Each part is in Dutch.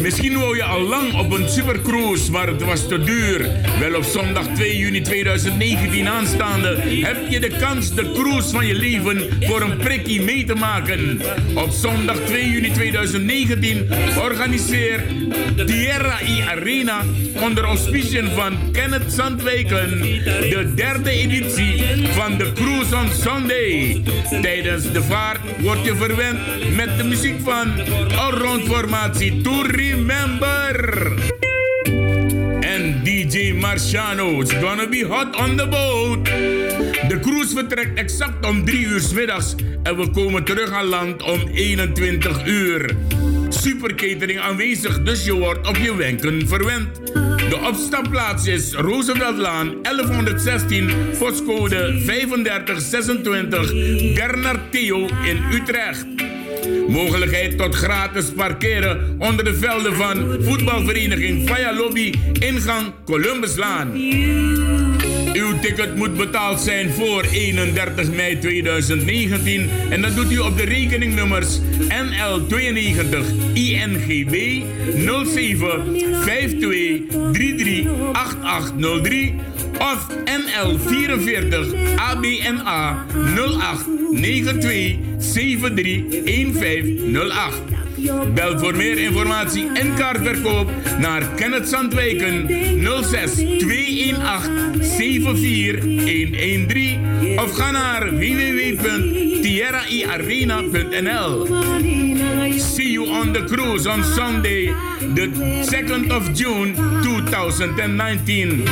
Misschien wou je al lang op een supercruise, maar het was te duur. Wel op zondag 2 juni 2019 aanstaande heb je de kans de cruise van je leven voor een prikkie mee te maken. Op zondag 2 juni 2019 organiseert Tierra I Arena onder auspiciën van Kenneth Zandwijken de derde editie van de Cruise on Sunday. Tijdens de vaart word je verwend met de muziek van Allround Formatie To Remember. En DJ Marciano is gonna be hot on the boat. De cruise vertrekt exact om 3 uur middags en we komen terug aan land om 21 uur. Super catering aanwezig, dus je wordt op je wenken verwend. De opstapplaats is Rooseveltlaan 1116, postcode 3526, Bernard Theo in Utrecht. Mogelijkheid tot gratis parkeren onder de velden van voetbalvereniging Faya Lobby, ingang Columbuslaan. Uw ticket moet betaald zijn voor 31 mei 2019 en dat doet u op de rekeningnummers NL92 INGB 07 52 33 8803 of NL44 ABNA 08 92 73 1508. Bel voor meer informatie en kaartverkoop naar Kenneth Zandwijken 06 218 74113 of ga naar www.tierraiarena.nl. See you on the cruise on Sunday, the 2nd of June 2019.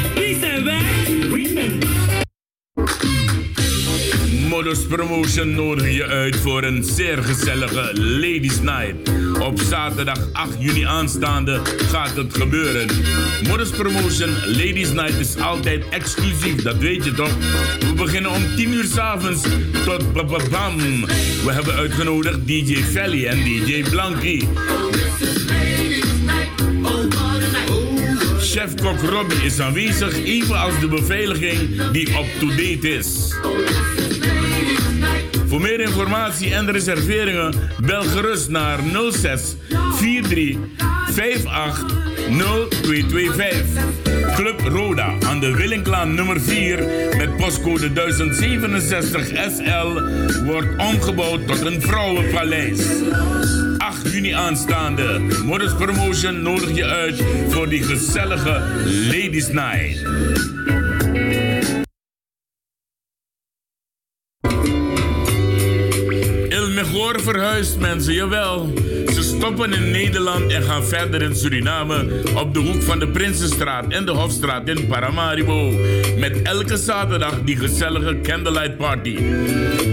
Modus Promotion nodig je uit voor een zeer gezellige Ladies Night. Op zaterdag 8 juni aanstaande gaat het gebeuren. Modus Promotion Ladies Night is altijd exclusief, dat weet je toch? We beginnen om 10 uur s'avonds tot bam. We hebben uitgenodigd DJ Felly en DJ Blanky. Chef-kok Robbie is aanwezig, evenals de beveiliging die up-to-date is. Voor meer informatie en reserveringen bel gerust naar 06 43 58 0225. Club Roda aan de Willinklaan nummer 4 met postcode 1067 SL wordt omgebouwd tot een vrouwenpaleis. 8 juni aanstaande. Modus Promotion nodig je uit voor die gezellige Ladies Night. Verhuist mensen, jawel. Ze stoppen in Nederland en gaan verder in Suriname op de hoek van de Prinsenstraat en de Hofstraat in Paramaribo. Met elke zaterdag die gezellige candlelight party.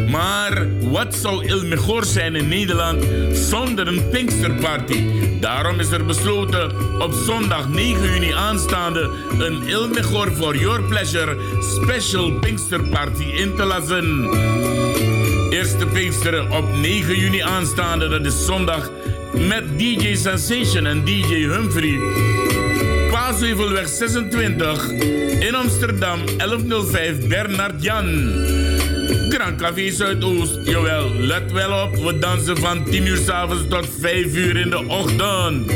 Maar wat zou Ilmegor zijn in Nederland zonder een Pinksterparty? Daarom is er besloten op zondag 9 juni aanstaande een Ilmegor for Your Pleasure Special Pinksterparty in te lassen. Eerste Pinksteren op 9 juni aanstaande, dat is zondag, met DJ Sensation en DJ Humphrey. Paasheuvelweg 26 in Amsterdam 1105 Bernard Jan. Grand Café Zuidoost, jawel, let wel op, we dansen van 10 uur s avonds tot 5 uur in de ochtend.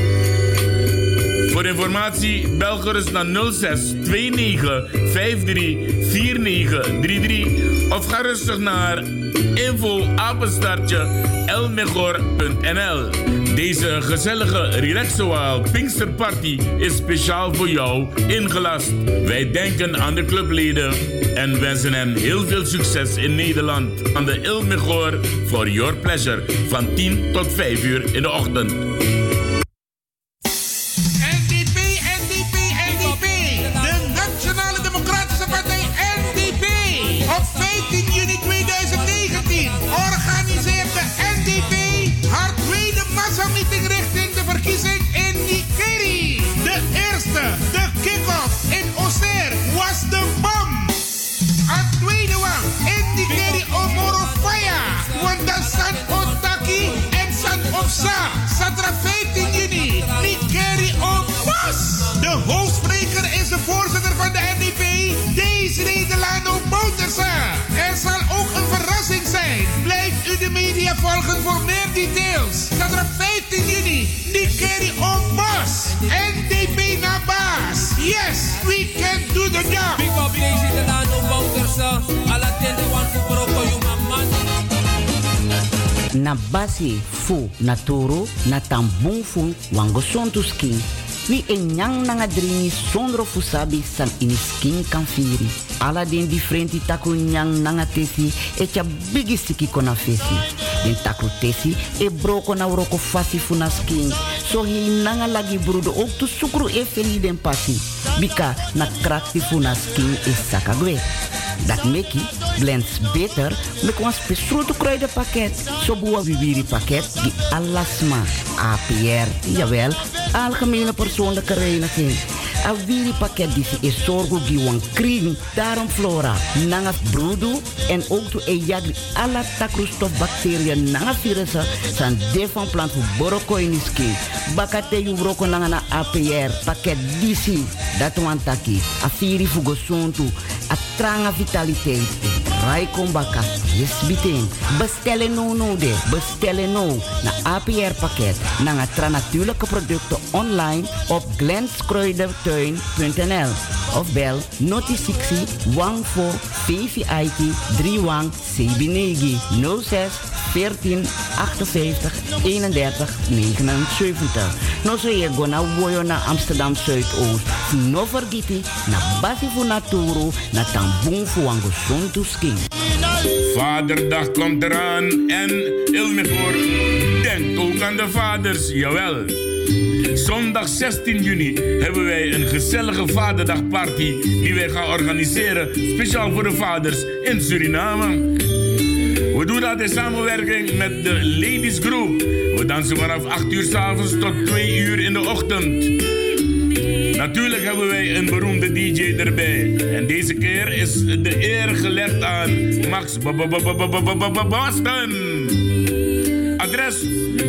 Voor informatie bel gerust naar 06 29 53 4933 of ga rustig naar info apenstartje elmegor.nl. Deze gezellige Relaxoal Pinksterparty is speciaal voor jou ingelast. Wij denken aan de clubleden en wensen hen heel veel succes in Nederland. Aan de Ilmegor for your pleasure van 10 tot 5 uur in de ochtend. Na toro na tambung fu wango sontu skin. Wi en nyang nanga dringi sondro fu sabi san ini skin kan firi. Ala den differenti taku nanga tesi e cha bigi siki kona fesi. Den taku tesi e broko na uroko fasi fu skin. So hi nanga lagi brudo ook tu sukru e feli den pasi. Bika na krakti fu e. Dat meki blends beter met een spesroto kruidenpakket. Zo boa viviri pakket die alasma APR. Jawel, algemene persoonlijke reiniging. A wiri pakket die is zorgo die wan kring. Daarom flora, nanga broedu en ook to e jagri alla takrostof bacteriën nanga virussen san de van plant voor boroko in die skin. Bakate nanga na APR pakket disi. Dat wan taki. A firi fugo sontu. A tranga vitaliteit. Raikom baka. Yes biting. Bestellen no no de. Bestellen no. Na APR pakket. Tra natuurlijke producten online op glenskruidertuin.nl of bel noti 60 14 VVIT 31 Sebinegi 06 14 58 31 79. No so je go na woyo na Amsterdam Zuidoost. No vergiti na basi fu naturu na tambung fu wango sontu skin. Vaderdag komt eraan en Ilmevoor denkt ook aan de vaders, jawel. Zondag 16 juni hebben wij een gezellige vaderdagparty die wij gaan organiseren speciaal voor de vaders in Suriname. We doen dat in samenwerking met de Ladies Group. We dansen vanaf 8 uur s avonds tot 2 uur in de ochtend. Natuurlijk hebben wij een beroemde DJ erbij. En deze keer is de eer gelegd aan Max Boston. Adres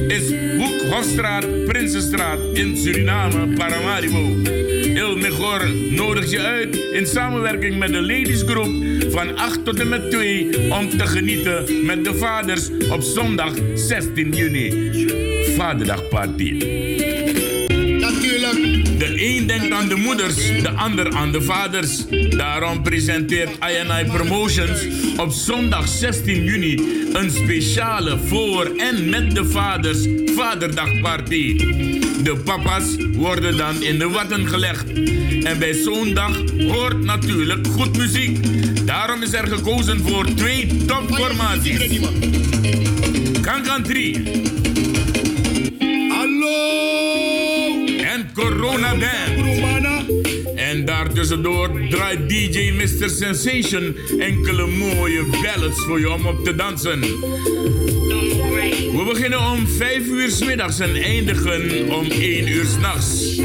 is Hoek Hofstraat, Prinsenstraat in Suriname, Paramaribo. Il Mejor nodigt je uit in samenwerking met de Ladies Group van 8 tot en met 2 om te genieten met de vaders op zondag 16 juni. Vaderdagparty. Denkt aan de moeders, de ander aan de vaders. Daarom presenteert INI Promotions op zondag 16 juni een speciale voor en met de vaders Vaderdagparty. De papa's worden dan in de watten gelegd. En bij zo'n dag hoort natuurlijk goed muziek. Daarom is er gekozen voor twee topformaties. Kankan 3. Hallo! Corona Band. En daartussendoor draait DJ Mr. Sensation enkele mooie ballads voor je om op te dansen. We beginnen om 5 uur s middags en eindigen om 1 uur s'nachts.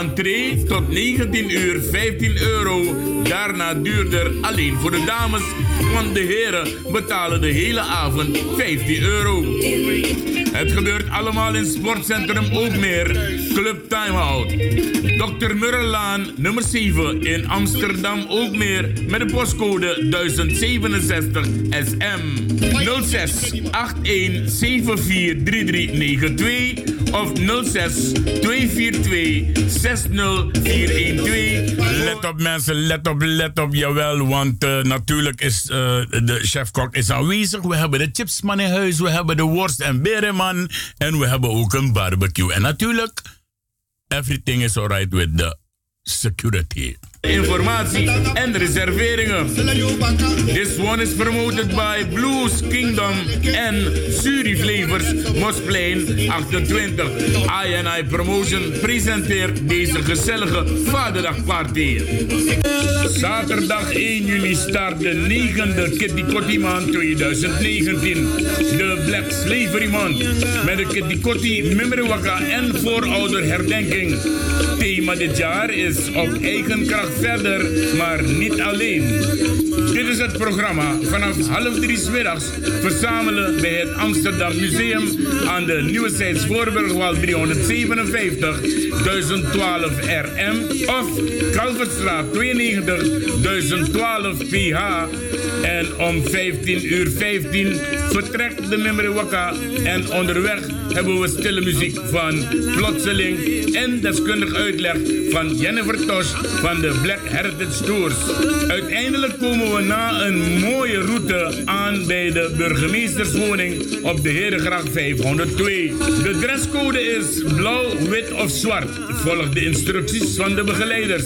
Entree tot 19 uur 15 euro. Daarna duurder alleen voor de dames, want de heren betalen de hele avond 15 euro. Het gebeurt allemaal in Sportcentrum Ookmeer, Club Timeout. Dr. Murrelaan, nummer 7 in Amsterdam Ookmeer met de postcode 1067 SM 06 81 743392 of 06 242 60412. Let op mensen, let op, let op, jawel. Want uh, natuurlijk is uh, de chefkok is aanwezig. We hebben de chipsman in huis, we hebben de worst en berenman. En we hebben ook een barbecue. En natuurlijk, everything is alright with the security. Informatie en reserveringen. This one is promoted by Blues Kingdom en Suri Flavors Mosplein 28. INI Promotion presenteert deze gezellige Vaderdagparty. Zaterdag 1 juli start de 9e Kitty Kotti maand 2019. De Black Slavery Month. Met de Kitty Kotti Mimrewaka en voorouderherdenking. Thema dit jaar is op eigen kracht verder, maar niet alleen. Dit is het programma. Vanaf half drie middags verzamelen bij het Amsterdam Museum aan de Nieuwe Zijds Voorburgwal 357 1012 RM of Kalverstraat 92 1012 PH En om 15 uur 15 vertrekt de Memory Waka. En onderweg hebben we stille muziek van Plotseling en deskundig uitleg van Jennifer Tosh van de Black Heritage Tours. Uiteindelijk komen we na een mooie route aan bij de burgemeesterswoning op de Herengracht 502. De dresscode is blauw, wit of zwart. Volg de instructies van de begeleiders.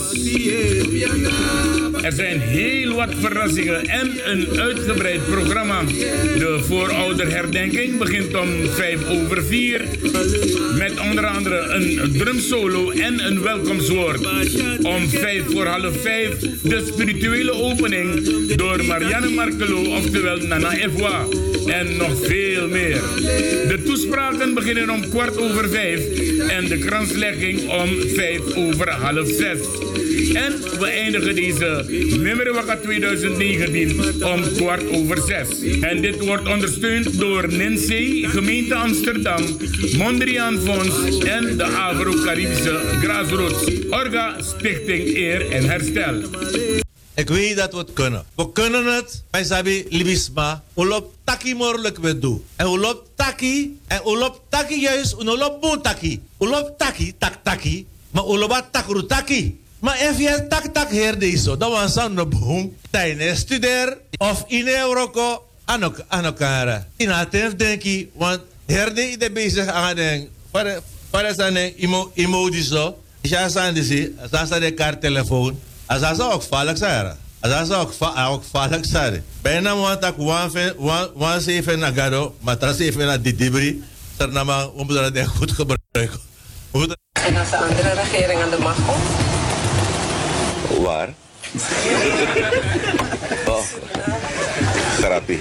Er zijn heel wat verrassingen en een uitgebreid programma. De voorouderherdenking begint om 5 over 4 met onder andere een drumsolo en een welkomstwoord. Om 5 voor half 5 de spirituele opening door Marianne Markelo, oftewel Nana Evoa. En nog veel meer. De toespraken beginnen om kwart over 5 en de kranslegging om 5 over half 6. En we eindigen deze Waka 2019 om kwart over zes. En dit wordt ondersteund door NINSEE, gemeente Amsterdam, Mondriaan Fonds en de Afro-Caribische Grassroots Orga Stichting Eer en Herstel. Ik weet dat we het kunnen. We kunnen het. Wij zijn libisma. Ulop taki morlijk we doen. En ulop taki. En ulop taki juist. Ulop boon taki. Ulop taki, tak taki. Maar ulop takru taki. Maar je tak tak her deze, dan was aan de boom. Tijdens studeer of in Europa aan elkaar. In atef denk je, want herde de bezig aan den. Para zijn emoties zo. Ja, zijn de zie, als dat de kaarttelefoon. Als dat ook vallig zijn. Als dat ook ook vallig zijn. Bijna want ik wan zeven naar gado, maar tras even naar die debris. Ternama, we moeten dat goed gebruiken. En als de andere regering aan de macht komt? Waar? oh, grappie.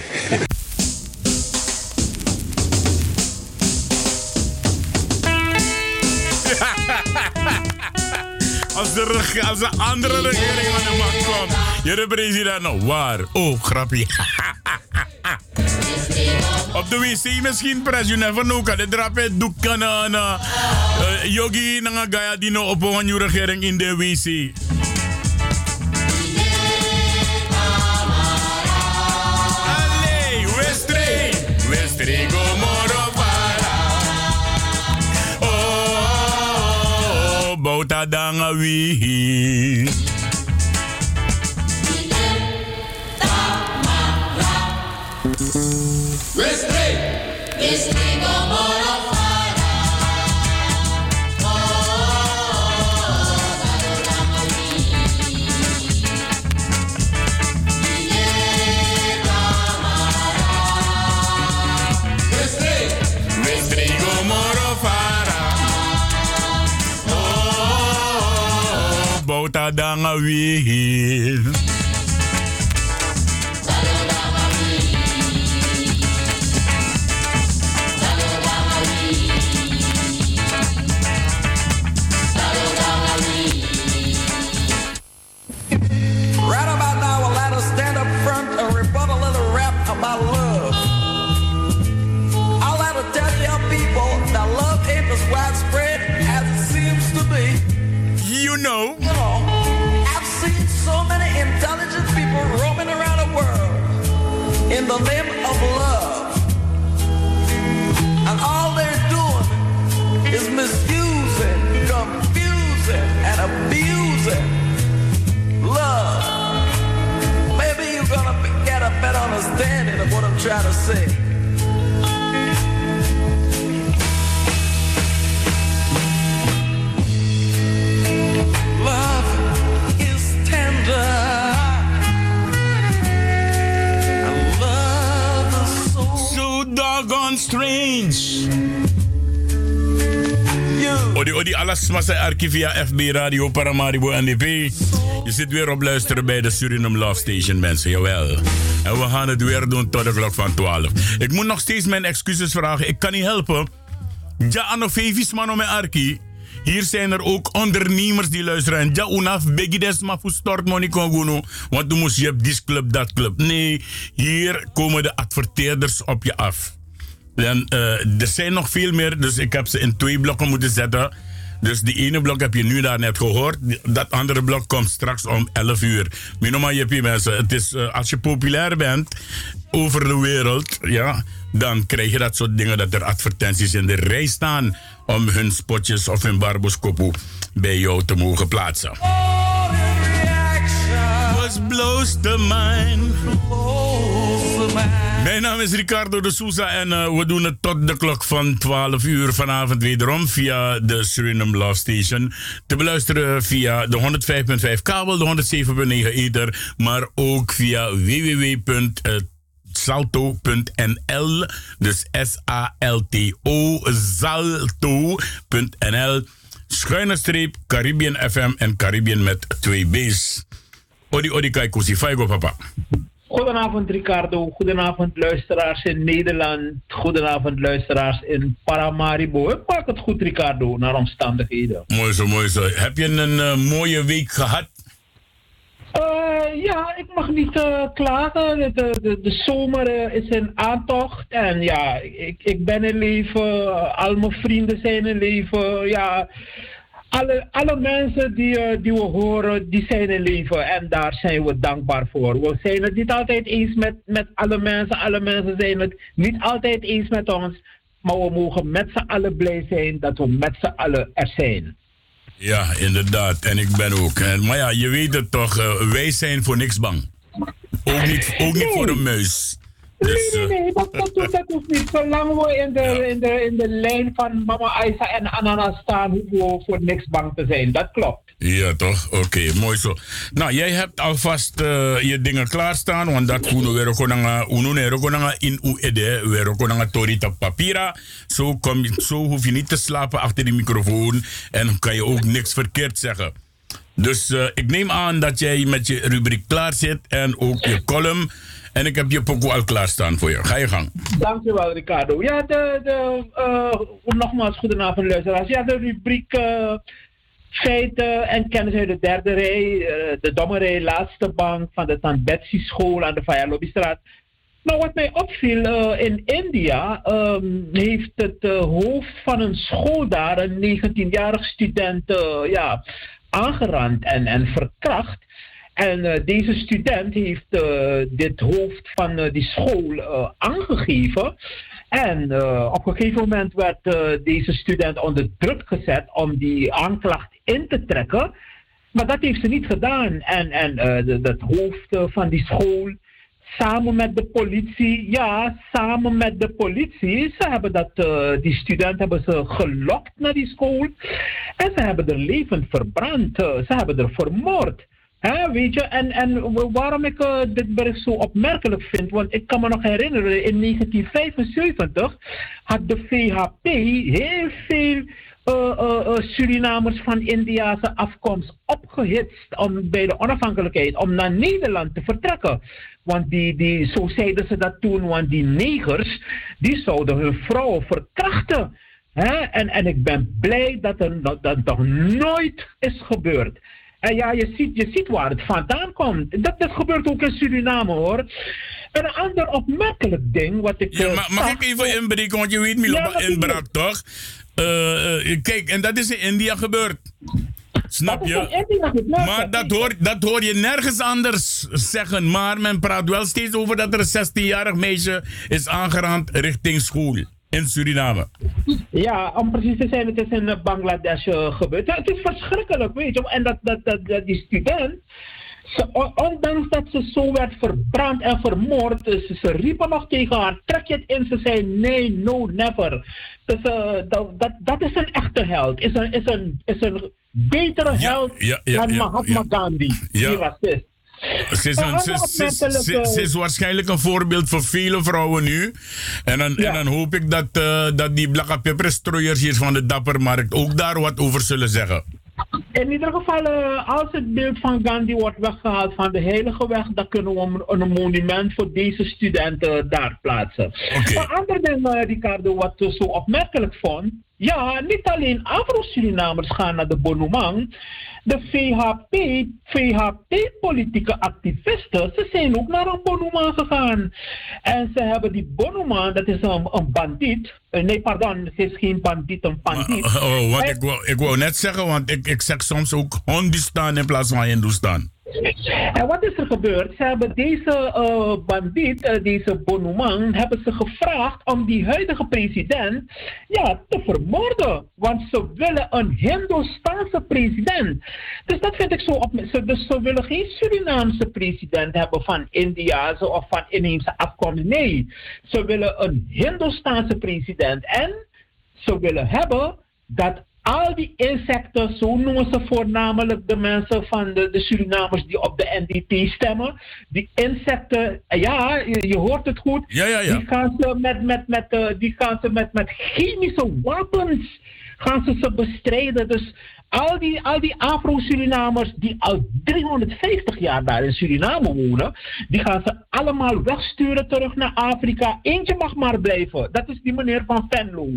Als de, als de andere regering aan de macht komt. President nog waar. Oh, grappie. Op de wc misschien, pres. You never know. Kan de drape doeken na yogi na gaya dino op een regering in de wc. Danga. Danga wi. In the name of love. And all they're doing is misusing, confusing, and abusing love. Maybe you're gonna get a better understanding of what I'm trying to say. Doggone strange. Odi, odi, alles maar zijn via FB Radio Paramaribo NDP. Je zit weer op luisteren bij de Suriname Love Station, mensen. Jawel. En we gaan het weer doen tot de klok van 12. Ik moet nog steeds mijn excuses vragen. Ik kan niet helpen. Ja, ano fevis mano me arki. Hier zijn er ook ondernemers die luisteren. Ja, unaf begides ma stort money. Want dan moest je op die club, dat club. Nee, hier komen de adverteerders op je af. En, uh, er zijn nog veel meer, dus ik heb ze in twee blokken moeten zetten. Dus die ene blok heb je nu daar net gehoord. Dat andere blok komt straks om 11 uur. Minimaal je mensen. Het is, eh, als je populair bent over de wereld, ja, dan krijg je dat soort dingen dat er advertenties in de rij staan om hun spotjes of hun barboskopoe bij jou te mogen plaatsen. Was blows the mind. Mijn naam is Ricardo de Souza en eh, we doen het tot de klok van 12 uur vanavond wederom via de Suriname Love Station. Te beluisteren via de 105.5 kabel, de 107.9 ether, maar ook via www.salto.nl. Dus S-A-L-T-O, salto.nl. Schuine streep Caribbean FM en Caribbean met twee B's. Odi Odi Kaikusi, Faigo papa. Goedenavond Ricardo, goedenavond luisteraars in Nederland, goedenavond luisteraars in Paramaribo. Ik maak het goed Ricardo, naar omstandigheden. Mooi zo, mooi zo. Heb je een eh, mooie week gehad? Eh, ja, ik mag niet eh, klagen. De, de, de, de zomer is in aantocht. En ja, ik, ik ben in leven. al mijn vrienden zijn in leven. Ja, alle, alle mensen die, eh, die we horen, die zijn in leven. En daar zijn we dankbaar voor. We zijn het niet altijd eens met, met alle mensen. Alle mensen zijn het niet altijd eens met ons. Maar we mogen met z'n allen blij zijn dat we met z'n allen er zijn. Ja, inderdaad. En ik ben ook. En, maar ja, je weet het toch, eh, wij zijn voor niks bang. Ook niet, ook niet voor een muis. Dus, Nee, eh, nee, nee, dat, dat, hoeft- dat hoeft niet. Zolang we in de, in, de, in de lijn van mama Aisa en Ananas staan, hoeven we voor niks bang te zijn. Dat klopt. ja, toch? Oké, mooi zo. Nou, jij hebt alvast eh, je dingen klaarstaan, want dat kuno weer ook nanga in uede, weer ook nanga torita papira. Zo, kom, zo hoef je niet te slapen achter die microfoon en kan je ook niks verkeerd zeggen. Dus eh, ik neem aan dat jij met je rubriek klaar zit en ook je column. En ik heb je pokoe al klaarstaan voor je. Ga je gang. Dankjewel, Ricardo. Ja, de, de, eh, nogmaals, goedenavond, luisteraars. Ja, de rubriek eh, feiten en kennis uit de derde rij, eh, de domme rij, laatste bank van de St. Betsy school aan de Faya Lobbystraat. Nou, wat mij opviel, in India ehm, heeft het hoofd van een school daar, een 19-jarig student, ja, aangerand en, en verkracht. En eh, deze student heeft eh, dit hoofd van eh, die school aangegeven. En op een gegeven moment werd deze student onder druk gezet om die aanklacht in te trekken. Maar dat heeft ze niet gedaan. En, en dat hoofd van die school, samen met de politie, ja, samen met de politie, ze hebben dat, die student hebben ze gelokt naar die school. En ze hebben er levend verbrand. ze hebben er vermoord. Weet je, en, en wa- waarom ik eh, dit bericht zo opmerkelijk vind, want ik kan me nog herinneren, in 1975 had de VHP heel veel eh, eh, Surinamers van Indiase afkomst opgehitst om bij de onafhankelijkheid om naar Nederland te vertrekken. Want die, die, zo zeiden ze dat toen, want die negers, die zouden hun vrouwen verkrachten. En, en ik ben blij dat dat, dat nog nooit is gebeurd. En ja, je ziet, je ziet waar het vandaan komt. Dat, dat gebeurt ook in Suriname hoor. En een ander opmerkelijk ding wat ik. Ja, mag ik even inbreken, want je weet Miloba Ja, inbraak toch? Eh, eh, kijk, en dat is in India gebeurd. Snap je? gebeurd. Maar dat hoor, dat hoor je nergens anders zeggen. Maar men praat wel steeds over dat er een 16-jarig meisje is aangerand richting school in Suriname. Ja, om precies te zijn, het is in eh, Bangladesh eh, gebeurd. Ja, het is verschrikkelijk, weet je. En dat, dat, dat, dat die student, ze, ondanks dat ze zo werd verbrand en vermoord, dus ze, ze riepen nog tegen haar, trek je het in. Ze zei, nee, no, never. Dus eh, dat, dat, dat is een echte held. Is een, is een, is een betere held ja, ja, dan Mahatma. Gandhi, die racist. Ze is, Maar een, ze, is- ze, ze, waarschijnlijk een voorbeeld voor vele vrouwen nu. En dan, en dan hoop ik dat, eh, dat die blakke pepperstrooiers hier van de Dappermarkt ook daar wat over zullen zeggen. In ieder geval, eh, als het beeld van Gandhi wordt weggehaald van de Heilige Weg, dan kunnen we een, een monument voor deze studenten daar plaatsen. Een ander ding, eh, Ricardo, wat ik zo opmerkelijk vond, Ja, niet alleen Afro-Surinamers gaan naar de Bonumang. De VHP, VHP-politieke activisten, ze zijn ook naar een Bonumang gegaan. En ze hebben die Bonumang, dat is een, een bandiet. Eh, nee, pardon, het is geen bandiet, een bandiet. Oh, wat En- ik, wou, ik wou net zeggen, want ik, ik zeg soms ook Hondustan in plaats van Hindustan. En wat is er gebeurd? Ze hebben deze eh bandiet, eh, deze Bonumang, hebben ze gevraagd om die huidige president ja, te vermoorden. Want ze willen een Hindoestaanse president. Dus dat vind ik zo op. Ze, dus ze willen geen Surinaamse president hebben van Indiase of van inheemse afkomst. Nee, ze willen een Hindoestaanse president. En ze willen hebben dat al die insecten, zo noemen ze voornamelijk de mensen van de, de Surinamers die op de NDP stemmen. Die insecten, ja, je, je hoort het goed. Ja, ja, ja. Die gaan ze met, met, met, eh, die gaan ze met, met chemische wapens gaan ze ze bestrijden. Dus al die, al die Afro-Surinamers die al 350 jaar daar in Suriname wonen, die gaan ze allemaal wegsturen terug naar Afrika. Eentje mag maar blijven. Dat is die meneer van Venlo.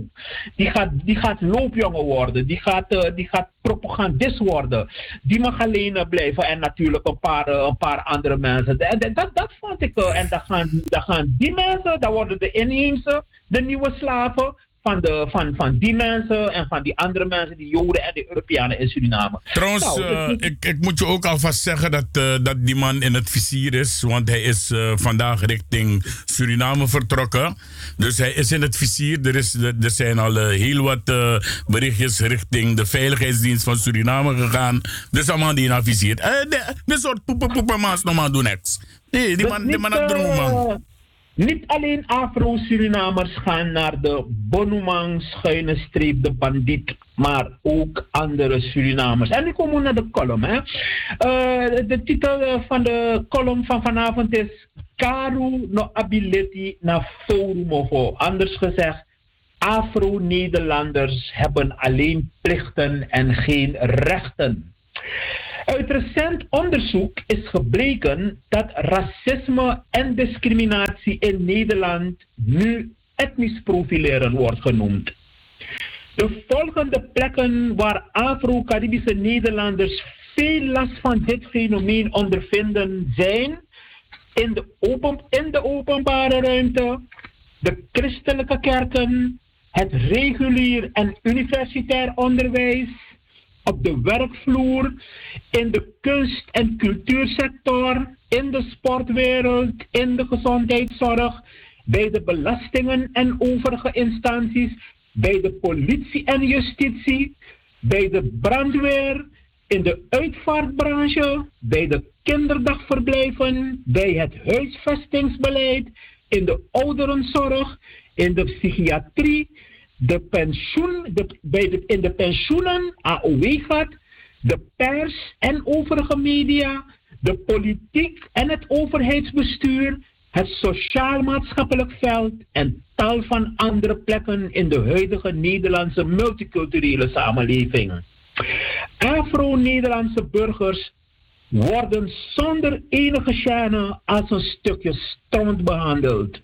Die gaat, die gaat loopjongen worden. Die gaat, eh, die gaat propagandist worden. Die mag alleen eh, blijven. En natuurlijk een paar, eh, een paar andere mensen. En dat, dat, dat vond ik. en dan gaan, dan gaan die mensen, dan worden de inheemse, de nieuwe slaven van, de, van, van die mensen en van die andere mensen, die Joden en de Europeanen in Suriname. Trouwens, Nou, eh, het ik, ik moet je ook alvast zeggen dat, eh, dat die man in het vizier is. Want hij is eh, vandaag richting Suriname vertrokken. Dus hij is in het vizier. Er, is, er zijn al heel wat berichtjes richting de Veiligheidsdienst van Suriname gegaan. Dus allemaal die naar vizier. Eh, de, de soort poepen poepen maas nog maar doen niks. Nee, die man, die man had droom, man. Niet alleen Afro-Surinamers gaan naar de Bonumang schuine streep, de bandiet, maar ook andere Surinamers. En nu komen we naar de column. Hè. Eh, de titel eh, van de column van vanavond is Karu no ability na forumogo. Anders gezegd, Afro-Nederlanders hebben alleen plichten en geen rechten. Uit recent onderzoek is gebleken dat racisme en discriminatie in Nederland nu etnisch profileren wordt genoemd. De volgende plekken waar Afro-Caribische Nederlanders veel last van dit fenomeen ondervinden zijn in de, open, in de openbare ruimte, de christelijke kerken, het regulier en universitair onderwijs, op de werkvloer, in de kunst- en cultuursector, in de sportwereld, in de gezondheidszorg, bij de belastingen en overige instanties, bij de politie en justitie, bij de brandweer, in de uitvaartbranche, bij de kinderdagverblijven, bij het huisvestingsbeleid, in de ouderenzorg, in de psychiatrie, de pensioen, bij de, in de pensioenen, AOW gaat, de pers en overige media, de politiek en het overheidsbestuur, het sociaal-maatschappelijk veld en tal van andere plekken in de huidige Nederlandse multiculturele samenleving. Afro-Nederlandse burgers worden zonder enige gêne als een stukje stront behandeld.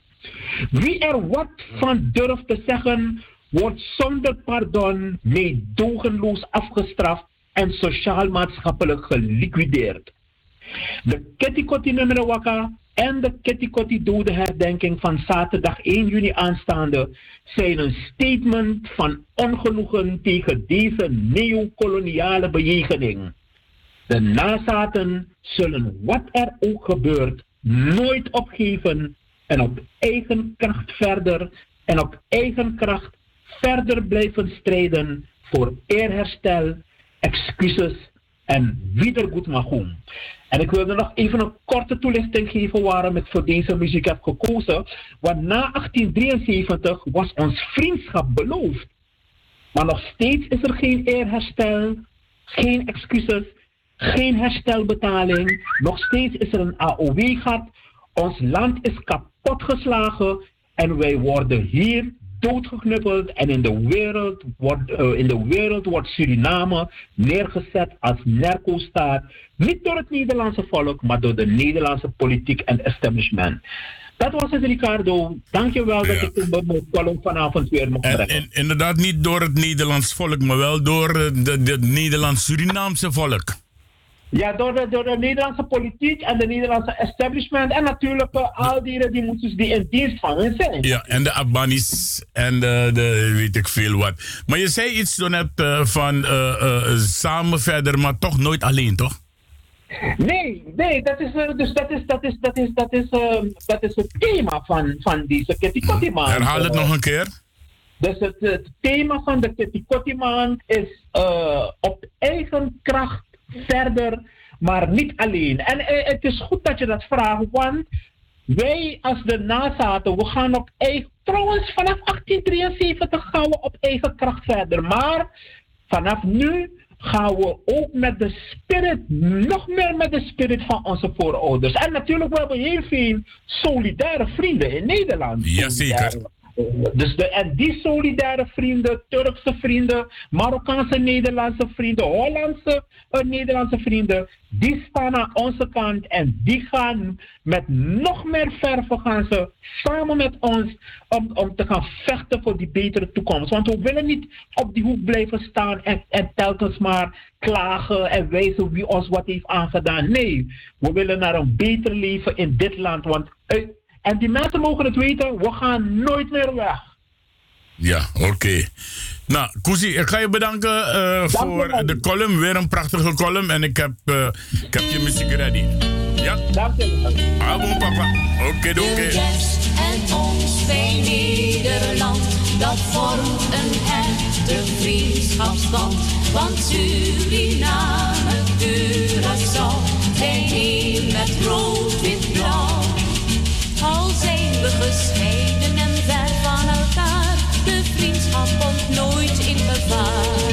Wie er wat van durft te zeggen, wordt zonder pardon meedogenloos afgestraft en sociaal-maatschappelijk geliquideerd. De Kettikoti Nummerwaka en de Kettikoti dodenherdenking van zaterdag 1 juni aanstaande zijn een statement van ongenoegen tegen deze neocoloniale bejegening. De nazaten zullen wat er ook gebeurt nooit opgeven en op eigen kracht verder en op eigen kracht verder blijven strijden voor eerherstel, excuses en wiedergoedmachung. En ik wilde nog even een korte toelichting geven waarom ik voor deze muziek heb gekozen. Want na 1873 was ons vriendschap beloofd. Maar nog steeds is er geen eerherstel, geen excuses, geen herstelbetaling. Nog steeds is er een AOW-gat. Ons land is kapotgeslagen en wij worden hier doodgeknuppeld. En in de wereld wordt, uh, in de wereld wordt Suriname neergezet als narco-staat. Niet door het Nederlandse volk, maar door de Nederlandse politiek en establishment. Dat was het, Ricardo. Dankjewel Ja. dat ik in mijn column vanavond weer mocht En, brengen. en inderdaad niet door het Nederlands volk, maar wel door eh, het Nederlands-Surinaamse volk. Ja, door de, door de Nederlandse politiek en de Nederlandse establishment. En natuurlijk eh, al die, die moeten die in dienst van hen zijn. Ja, en de Abanis en de, de weet ik veel wat. Maar je zei iets toen net eh, van eh, samen verder, maar toch nooit alleen, toch? Nee, nee, dat is, dus dat is, dat is, dat is, dat is, dat is het thema van, van deze Kitty. Herhaal het nog een keer. Dus het, het thema van de Kitty is op eigen kracht verder, maar niet alleen. En eh, het is goed dat je dat vraagt, want wij als de nazaten, we gaan op eigen... Trouwens, vanaf 1873 gaan we op eigen kracht verder. Maar vanaf nu gaan we ook met de spirit, nog meer met de spirit van onze voorouders. En natuurlijk, we hebben heel veel solidaire vrienden in Nederland. Jazeker. Dus de, en die solidaire vrienden, Turkse vrienden, Marokkaanse Nederlandse vrienden, Hollandse eh, Nederlandse vrienden, die staan aan onze kant en die gaan met nog meer verven gaan ze samen met ons om, om te gaan vechten voor die betere toekomst. Want we willen niet op die hoek blijven staan en, en telkens maar klagen en wijzen wie ons wat heeft aangedaan. Nee, we willen naar een beter leven in dit land. Want eh, en die mensen mogen het weten, we gaan nooit meer weg. Ja, oké. Nou, Koesie, ik ga je bedanken eh, voor de column. Weer een prachtige column. En ik heb, eh, ik heb je muziek ready. Ja? Dank je wel. Ah, papa. Oké, De oké. en ons bij Nederland, dat vormt een echte vriendschapsband. Want Suriname, Curaçao, zijn één met rood, wit, blauw. Al zijn we gescheiden en ver van elkaar, de vriendschap komt nooit in gevaar.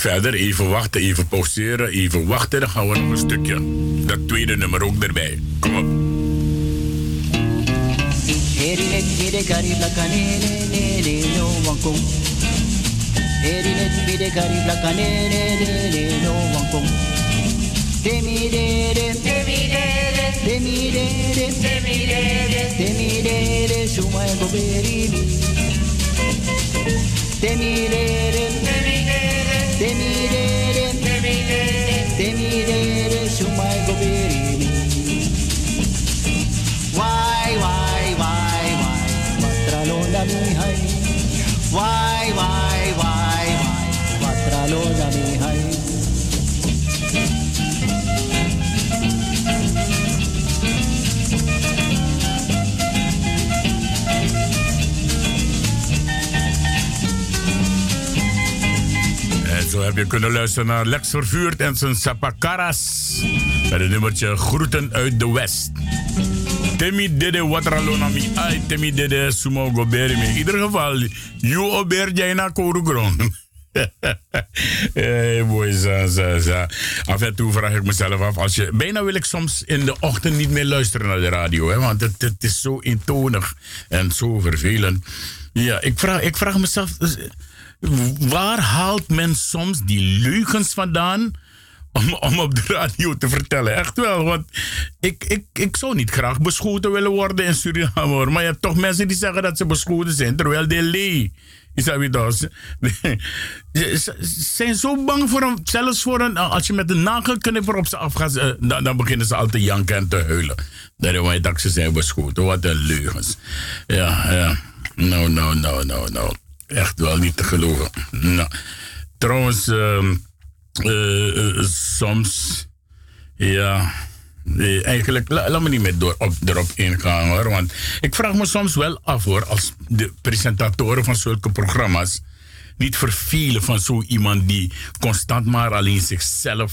Verder. Even wachten, even pauzeren, even wachten. Dan gaan we nog een stukje. Dat tweede nummer ook erbij. Kom op. bide kari blakane ne ne ne no wankom. Herinet bide kari blakane ne ne ne no wankom. Demi de de demi de de demi de de demi de de demi de de suma e goberi mi. Demi de de demi de de demi zo heb je kunnen luisteren naar Lex Vervuurd en zijn Sapakaras. Met het nummertje Groeten uit de West. Temi dede watralonami. Ai, temi dede sumo go beri me. In ieder geval, you ober jaina koru grond. hey boy. Af en toe vraag ik mezelf af, als je, bijna wil ik soms in de ochtend niet meer luisteren naar de radio, hè, want het, het is zo intonig en zo vervelend. Ja, ik vraag, ik vraag mezelf, dus, waar haalt men soms die leugens vandaan? Om, op de radio te vertellen. Echt wel. Want ik, ik, ik zou niet graag beschoten willen worden in Suriname. hoor. Maar je hebt toch mensen die zeggen dat ze beschoten zijn. Terwijl de lee. Is dat? Ze zijn zo bang voor een. Zelfs voor een. Als je met een nagelknipper op ze afgaat. eh, Dan, dan beginnen ze al te janken en te huilen. Daarom dat ze zijn beschoten. Wat een leugens. Ja, ja. Nou, nou, nou, nou, nou. Echt wel niet te geloven. Nou. Trouwens. ehm, eh, eh, soms, ja, eh, eigenlijk, la- laat me niet meer door, op, erop ingaan hoor. Want ik vraag me soms wel af hoor, als de presentatoren van zulke programma's niet vervelen van zo iemand die constant maar alleen zichzelf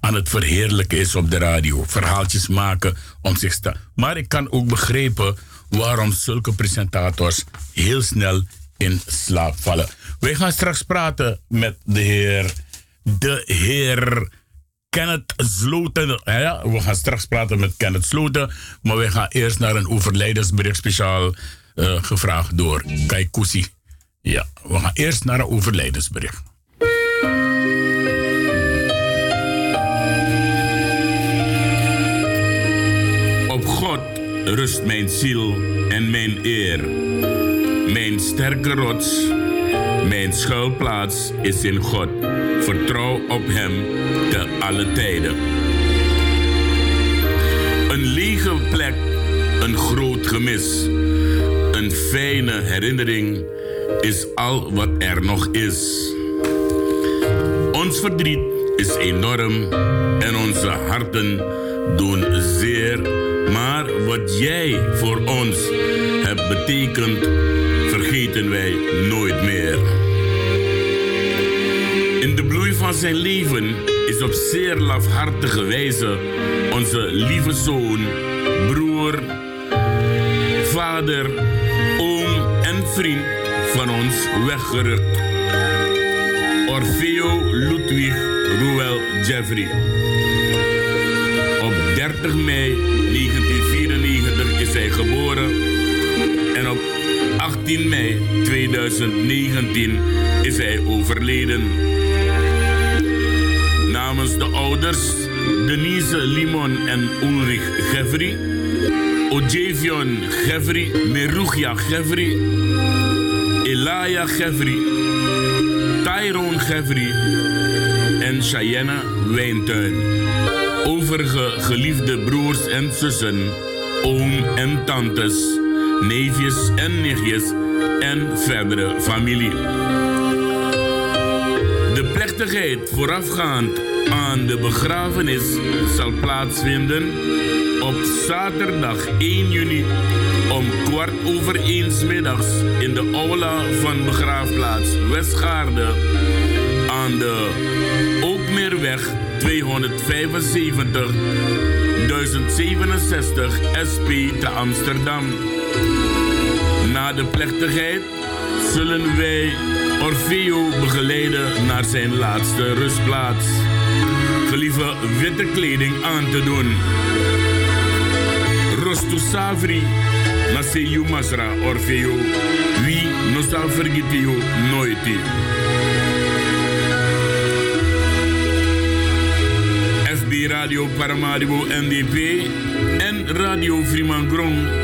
aan het verheerlijken is op de radio. Verhaaltjes maken om zich te. Maar ik kan ook begrijpen waarom zulke presentators heel snel in slaap vallen. Wij gaan straks praten met de heer, de heer Kenneth Sloten. Ja, we gaan straks praten met Kenneth Sloten. Maar we gaan eerst naar een overlijdensbericht speciaal eh, gevraagd door Kai Koesie. Ja, we gaan eerst naar een overlijdensbericht. Op God rust mijn ziel en mijn eer. Sterke rots, mijn schuilplaats is in God. Vertrouw op Hem te alle tijden. Een lege plek, een groot gemis. Een fijne herinnering is al wat er nog is. Ons verdriet is enorm en onze harten doen zeer. Maar wat jij voor ons hebt betekend, wij nooit meer. In de bloei van zijn leven is op zeer lafhartige wijze onze lieve zoon, broer, vader, oom en vriend van ons weggerukt. Orfeo Ludwig Ruel Jeffrey. Op 30 mei 1994 is hij geboren 18 mei 2019 is hij overleden. Namens de ouders Denise Limon en Ulrich Gevry, Ojevion Gevry, Merugia Gevry, Elaya Gevry, Tyrone Gevry en Cheyenne Wijntuin. Overige geliefde broers en zussen, oom en tantes, neefjes en nichtjes en verdere familie. De plechtigheid voorafgaand aan de begrafenis zal plaatsvinden op zaterdag 1 juni om kwart over één 's middags in de aula van begraafplaats Westgaarde aan de Ookmeerweg 275 1067 SP te Amsterdam. Na de plechtigheid zullen wij Orfeo begeleiden naar zijn laatste rustplaats. Gelieve witte kleding aan te doen. Rostu Savri, Naseyu Masra Orfeo, wie no zal vergeten you nooit. FB Radio Paramaribo NDP en Radio Fremangrom en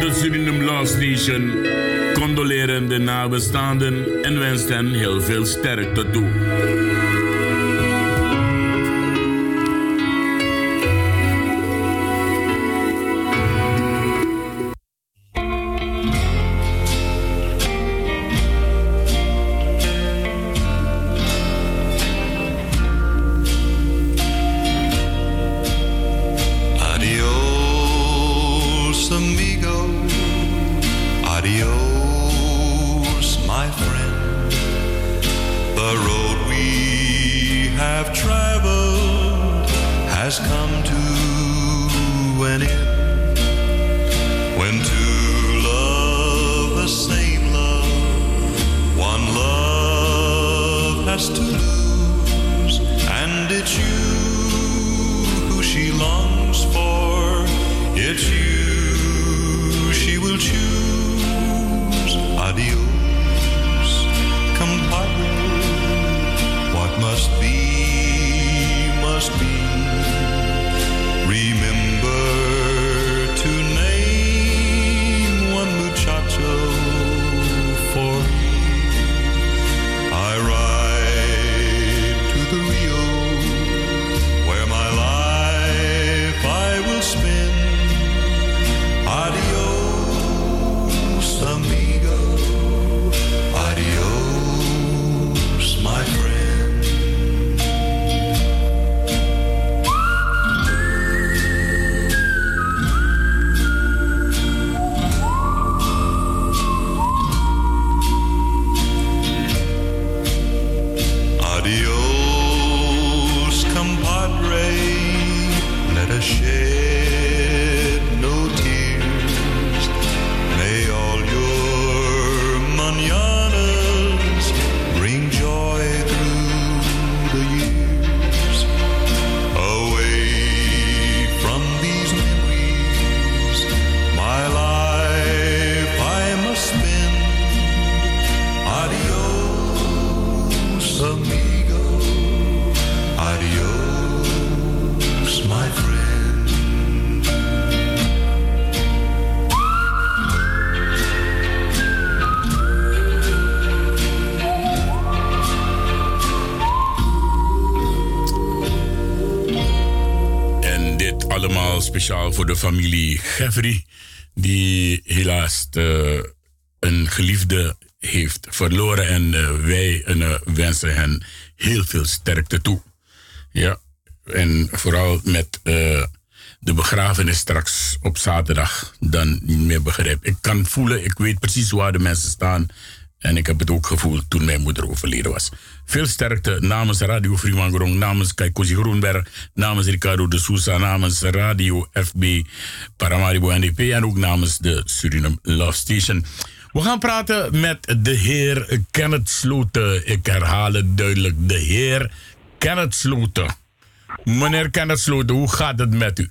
de Suriname Law Station condoleren de nabestaanden en wensen hen heel veel sterkte toe. Geffrey, die helaas eh, een geliefde heeft verloren. En eh, wij eh, wensen hen heel veel sterkte toe. Ja, en vooral met de begrafenis straks op zaterdag dan niet meer begrijp. Ik kan voelen, ik weet precies waar de mensen staan. En ik heb het ook gevoeld toen mijn moeder overleden was. Veel sterkte namens Radio Fremangorong, namens Kaikosi Groenberg, namens Ricardo de Sousa, namens Radio FB Paramaribo NDP en ook namens de Suriname Love Station. We gaan praten met de heer Kenneth Sloten. Ik herhaal het duidelijk, de heer Kenneth Sloten. Meneer Kenneth Sloten, hoe gaat het met u?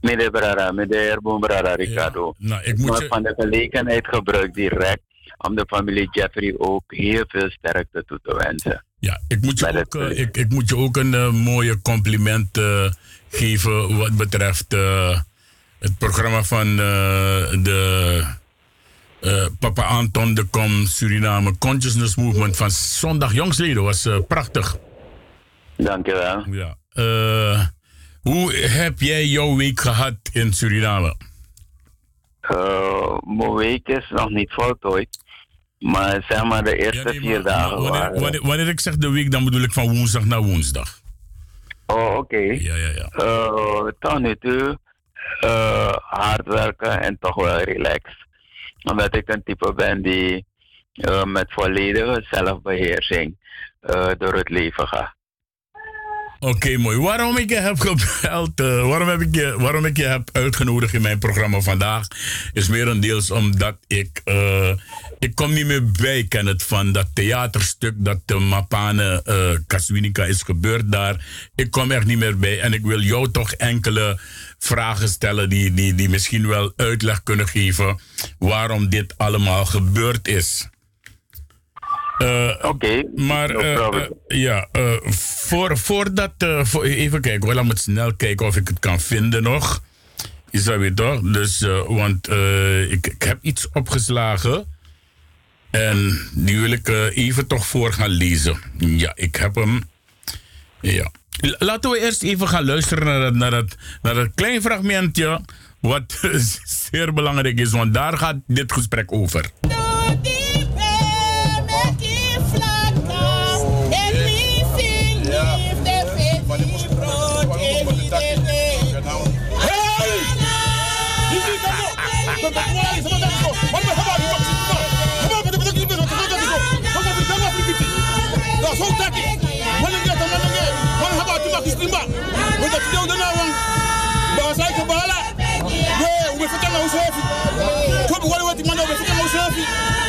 Meneer Brara, meneer Boembrara, Ricardo. nou, ik moet je- van de gelegenheid gebruik direct om de familie Jeffrey ook heel veel sterkte toe te wensen. Ja, ik moet je, ook, eh, ik, ik moet je ook een eh, mooie compliment eh, geven wat betreft het programma van de Papa Anton de Kom Suriname Consciousness Movement van zondag jongsleden. was prachtig. Dankjewel. Ja. Hoe heb jij jouw week gehad in Suriname? Eh, mijn week is nog niet voltooid. Maar zeg maar de eerste vier dagen Wanneer, waren... wanneer, wanneer ik zeg de week, dan bedoel ik van woensdag naar woensdag. Oh, oké. Ja, ja, ja. Eh, tot nu toe eh, hard werken en toch wel relaxed. Omdat ik een type ben die met volledige zelfbeheersing eh, door het leven gaat. Oké, mooi. Waarom ik je heb gebeld, eh, waarom, heb ik je, waarom ik je heb uitgenodigd in mijn programma vandaag, is merendeels omdat ik, eh, ik kom niet meer bij, ken het van dat theaterstuk dat de Mapane eh Kaswinika is gebeurd daar. Ik kom er niet meer bij en ik wil jou toch enkele vragen stellen die, die, die misschien wel uitleg kunnen geven waarom dit allemaal gebeurd is. Oké. maar eh, eh, ja, eh, voor, voordat. eh, voor, even kijken hoor, laat me snel kijken of ik het kan vinden nog. Is dat weer toch? Dus, eh, want eh, ik, ik heb iets opgeslagen. En die wil ik eh, even toch voor gaan lezen. Ja, ik heb hem. Ja. Laten we eerst even gaan luisteren naar dat, naar dat, naar dat klein fragmentje. Wat zeer belangrijk is, want daar gaat dit gesprek over.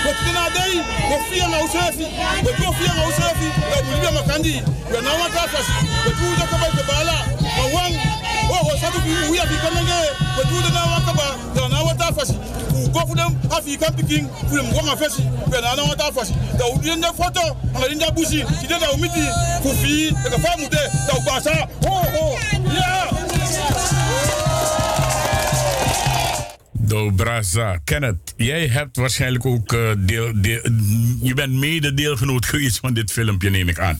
Kofi na usafi. We kofi na usafi. Ya bulia makandi. We na wata fasi. We tu da kaba ke bala. Ma wang. Oh, oh, satu bi uya bi kanenge. We tu da na wata ba. Da na wata fasi. U kofu dem afi kan piking. Fu dem wanga fasi. We na na wata fasi. Da u di nda foto. Anga di nda busi. Ti da umiti. Fu fi. Da ka famu de. Da u basa. Oh, oh. Yeah. Do Braza, Kenneth, jij hebt waarschijnlijk ook eh, deel, deel, je bent mede deelgenoot geweest van dit filmpje, neem ik aan.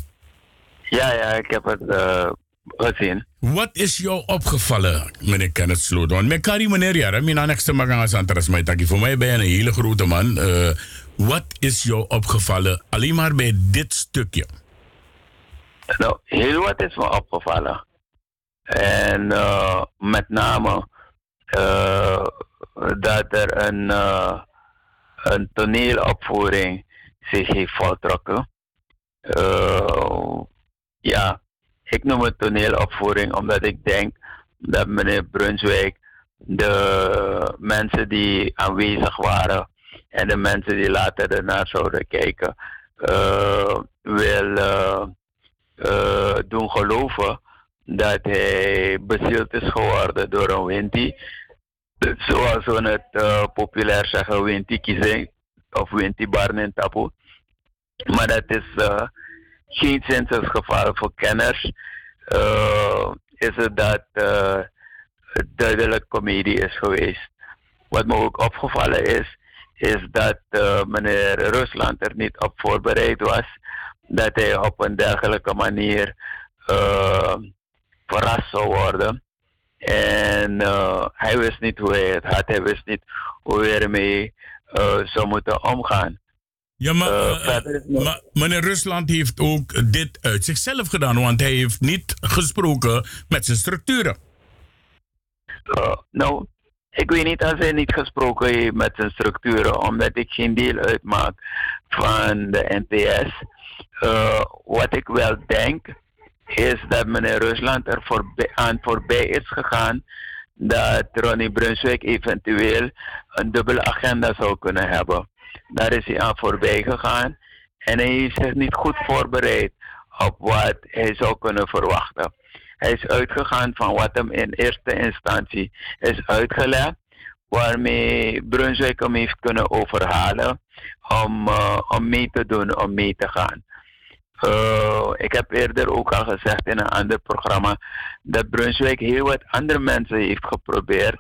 Ja, ja, ik heb het eh, gezien. Wat is jou opgevallen, meneer Kenneth Sloot? Met Kari meneer Jara, mijn nekste magang als Antras Maitaki, voor mij ben je een hele grote man. Eh, wat is jou opgevallen alleen maar bij dit stukje? Nou, heel wat is me opgevallen. En met name eh, dat er een, eh, een toneelopvoering zich heeft voltrokken. Eh, ja, ik noem het toneelopvoering omdat ik denk dat meneer Brunswijk de mensen die aanwezig waren en de mensen die later ernaar zouden kijken, eh, wil doen geloven dat hij bezield is geworden door een Winti. Zoals we het eh, populair zeggen, Winti kiezen of Winti Barnen Tapu. Maar dat is eh geen geval voor kenners. eh, is het dat eh, het duidelijk comedie is geweest. Wat me ook opgevallen is, is dat eh, meneer Rusland er niet op voorbereid was. Dat hij op een dergelijke manier eh, verrast zou worden. En eh, hij wist niet hoe hij het had. Hij wist niet hoe hij ermee eh, zou moeten omgaan. Ja, maar, eh, maar meneer Rusland heeft ook dit uit zichzelf gedaan, want hij heeft niet gesproken met zijn structuren. Nou, ik weet niet als hij niet gesproken heeft met zijn structuren, omdat ik geen deel uitmaak van de NPS. Wat ik wel denk, is dat meneer Rusland er voorbij, aan voorbij is gegaan dat Ronnie Brunswijk eventueel een dubbele agenda zou kunnen hebben. Daar is hij aan voorbij gegaan en hij heeft zich niet goed voorbereid op wat hij zou kunnen verwachten. Hij is uitgegaan van wat hem in eerste instantie is uitgelegd, waarmee Brunswijk hem heeft kunnen overhalen om, uh, om mee te doen, om mee te gaan. Uh, ik heb eerder ook al gezegd in een ander programma dat Brunswijk heel wat andere mensen heeft geprobeerd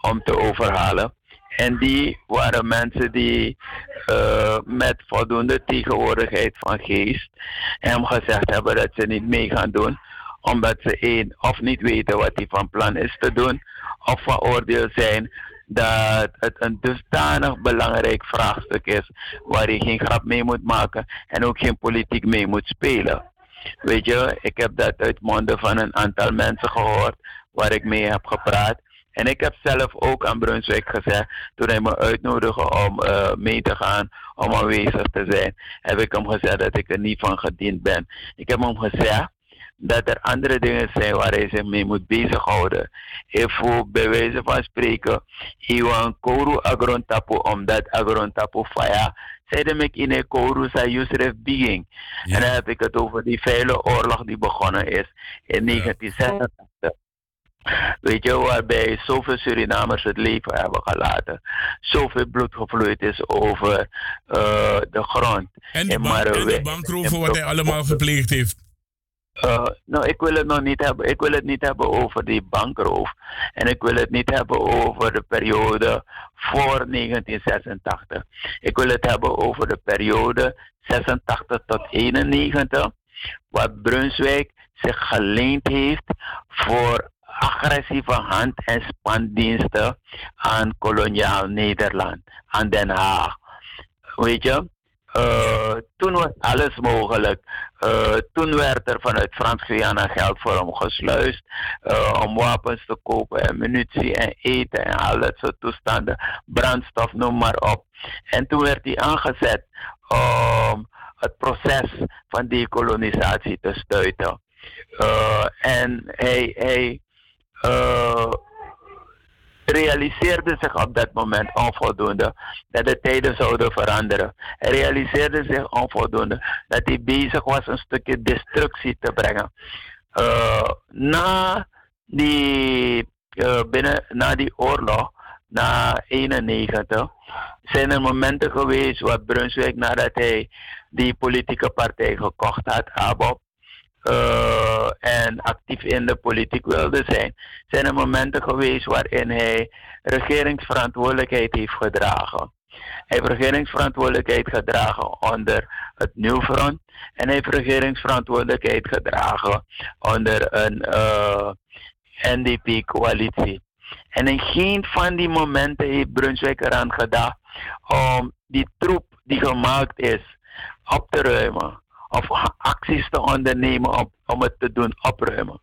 om te overhalen. En die waren mensen die uh, met voldoende tegenwoordigheid van geest hem gezegd hebben dat ze niet mee gaan doen omdat ze één of niet weten wat hij van plan is te doen, of van oordeel zijn dat het een dusdanig belangrijk vraagstuk is waar je geen grap mee moet maken en ook geen politiek mee moet spelen. Weet je, ik heb dat uit monden van een aantal mensen gehoord waar ik mee heb gepraat. En ik heb zelf ook aan Brunswijk gezegd, toen hij me uitnodigde om uh, mee te gaan, om aanwezig te zijn, heb ik hem gezegd dat ik er niet van gediend ben. Ik heb hem gezegd dat er andere dingen zijn waar hij zich mee moet bezighouden. Ik voel bij wijze van spreken, Iwan Kouru agrontapu, omdat agrontapu faya, zeiden me in een Kouru sa Yusref Biging. En dan heb ik het over die vuile oorlog die begonnen is in 1986. Weet je, waarbij zoveel Surinamers het leven hebben gelaten. Zoveel bloed gevloeid is over uh, de grond. En de, bank, en de bankroven wat hij allemaal gepleegd heeft. Uh, nou, ik wil het nog niet hebben. Ik wil het niet hebben over die bankroof. En ik wil het niet hebben over de periode voor 1986. Ik wil het hebben over de periode 86 tot 91, waar Brunswijk zich geleend heeft voor agressieve hand- en spandiensten aan koloniaal Nederland, aan Den Haag. Weet je, uh, toen was alles mogelijk. Uh, toen werd er vanuit Frans-Guyana geld voor hem gesluist uh, om wapens te kopen en munitie en eten en al dat soort toestanden, brandstof, noem maar op. En toen werd hij aangezet om het proces van dekolonisatie te stuiten. en hij, hij realiseerde zich op dat moment onvoldoende dat de tijden zouden veranderen. Hij realiseerde zich onvoldoende dat hij bezig was een stukje destructie te brengen. Uh, na, die, uh, binnen, na die oorlog, na 91, zijn er momenten geweest waar Brunswijk, nadat hij die politieke partij gekocht had, ABOP, uh, en actief in de politiek wilde zijn, zijn er momenten geweest waarin hij regeringsverantwoordelijkheid heeft gedragen. Hij heeft regeringsverantwoordelijkheid gedragen onder het Nieuw Front en hij heeft regeringsverantwoordelijkheid gedragen onder een uh, NDP-coalitie. En in geen van die momenten heeft Brunswijk eraan gedacht om die troep die gemaakt is op te ruimen of acties te ondernemen om, om het te doen opruimen.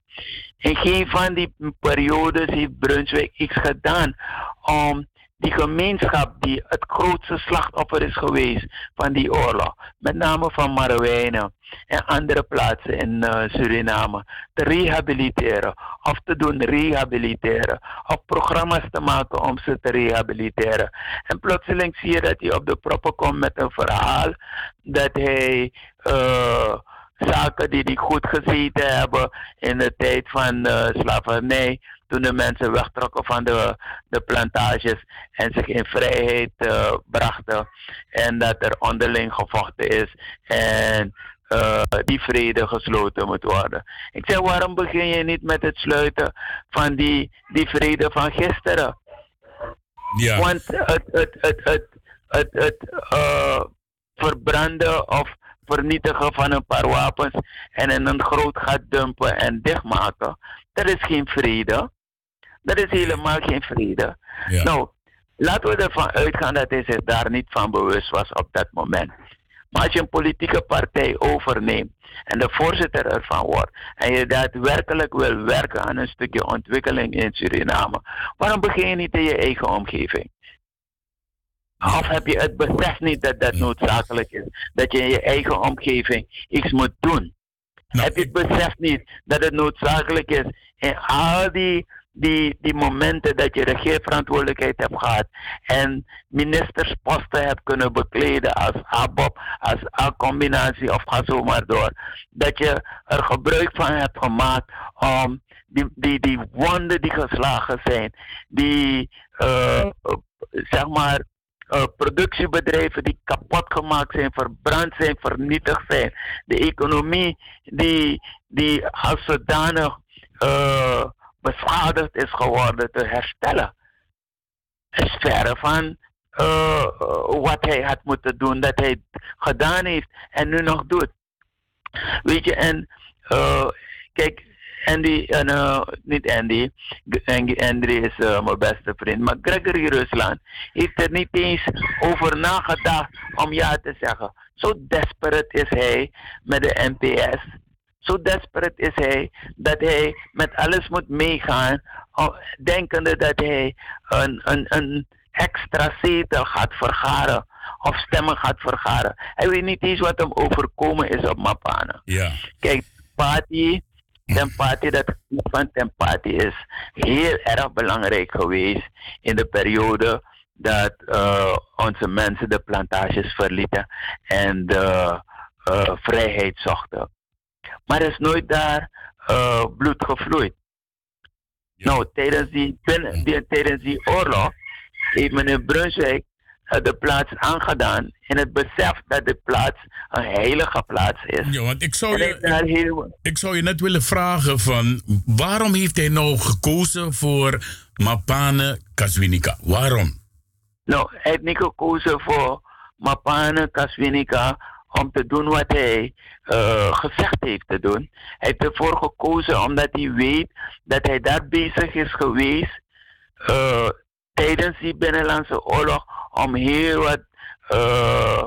In geen van die periodes heeft Brunswijk iets gedaan om die gemeenschap die het grootste slachtoffer is geweest van die oorlog, met name van Marowijnen en andere plaatsen in uh, Suriname, te rehabiliteren of te doen rehabiliteren of programma's te maken om ze te rehabiliteren. En plotseling zie je dat hij op de proppen komt met een verhaal dat hij uh, zaken die hij goed gezeten hebben in de tijd van uh, slavernij toen de mensen wegtrokken van de, de plantages en zich in vrijheid uh, brachten. En dat er onderling gevochten is en uh, die vrede gesloten moet worden. Ik zeg, waarom begin je niet met het sluiten van die, die vrede van gisteren? Ja. Want het, het, het, het, het, het uh, verbranden of vernietigen van een paar wapens en in een groot gat dumpen en dichtmaken, dat is geen vrede. Dat is helemaal geen vrede. Ja. Nou, laten we ervan uitgaan dat hij zich daar niet van bewust was op dat moment. Maar als je een politieke partij overneemt en de voorzitter ervan wordt en je daadwerkelijk wil werken aan een stukje ontwikkeling in Suriname, waarom begin je niet in je eigen omgeving? Of heb je het besef niet dat dat noodzakelijk is? Dat je in je eigen omgeving iets moet doen? heb je het besef niet dat het noodzakelijk is in al die die, die momenten dat je regeerverantwoordelijkheid hebt gehad en ministersposten hebt kunnen bekleden als ABOP, als A-combinatie of ga zo maar door. Dat je er gebruik van hebt gemaakt om die, die, die wonden die geslagen zijn, die uh, zeg maar uh, productiebedrijven die kapot gemaakt zijn, verbrand zijn, vernietigd zijn. De economie die, die als zodanig uh, beschadigd is geworden te herstellen. Is verre van uh, wat hij had moeten doen, dat hij gedaan heeft en nu nog doet. Weet je, en kijk, Andy, uh, niet Andy, Andy is uh, mijn beste vriend, maar Gregory Rusland heeft er niet eens over nagedacht om ja te zeggen. Zo desperate is hij met de NPS zo desperate is hij dat hij met alles moet meegaan, denkende dat hij een, een, een extra zetel gaat vergaren of stemmen gaat vergaren. Hij weet niet eens wat hem overkomen is op Mapana. Ja. Kijk, Pati, Tempati, dat van Tempati is heel erg belangrijk geweest in de periode dat uh, onze mensen de plantages verlieten en de uh, vrijheid zochten. Maar er is nooit daar uh, bloed gevloeid. Ja. Nou, tijdens die, tijdens die oorlog heeft meneer Brunswijk de plaats aangedaan in het besef dat de plaats een heilige plaats is. Ja, want ik zou, je, heel... ik zou je net willen vragen van waarom heeft hij nou gekozen voor Mapane Kaswinika? Waarom? Nou, hij heeft niet gekozen voor Mapane Kaswinika om te doen wat hij uh, gezegd heeft te doen. Hij heeft ervoor gekozen omdat hij weet dat hij daar bezig is geweest uh, tijdens die Binnenlandse Oorlog om heel wat uh,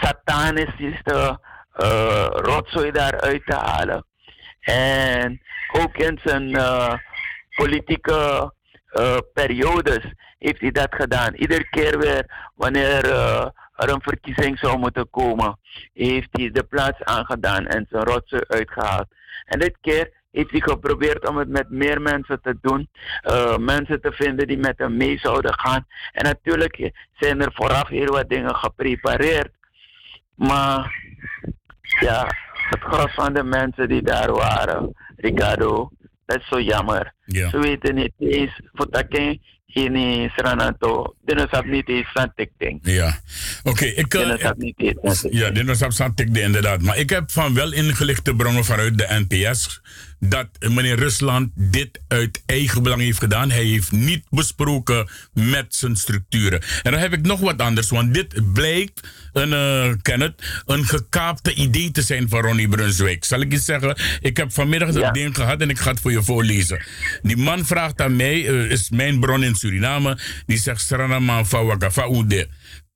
satanistische uh, rotzooi daaruit te halen. En ook in zijn politieke periodes heeft hij dat gedaan. Iedere keer weer wanneer er een verkiezing zou moeten komen, heeft hij de plaats aangedaan en zijn rotsen uitgehaald. En dit keer heeft hij geprobeerd om het met meer mensen te doen. eh, mensen te vinden die met hem mee zouden gaan. En natuurlijk zijn er vooraf heel wat dingen geprepareerd. Maar ja, het gros van de mensen die daar waren, Ricardo, dat is zo jammer. Ja. Ze weten niet eens, voor dat kind, in Sranato, dit is niet eens van ding. Ja, oké. ik, eh, Dit is niet ja, was op Santikde inderdaad. Maar ik heb van wel ingelichte bronnen vanuit de NPS dat meneer Rusland dit uit eigen belang heeft gedaan. Hij heeft niet besproken met zijn structuren. En dan heb ik nog wat anders, want dit blijkt een, eh, Kenneth, een gekaapte idee te zijn van Ronnie Brunswijk. Zal ik je zeggen, ik heb vanmiddag dat Ja. ding gehad en ik ga het voor je voorlezen. Die man vraagt aan mij, eh, is mijn bron in Suriname, die zegt.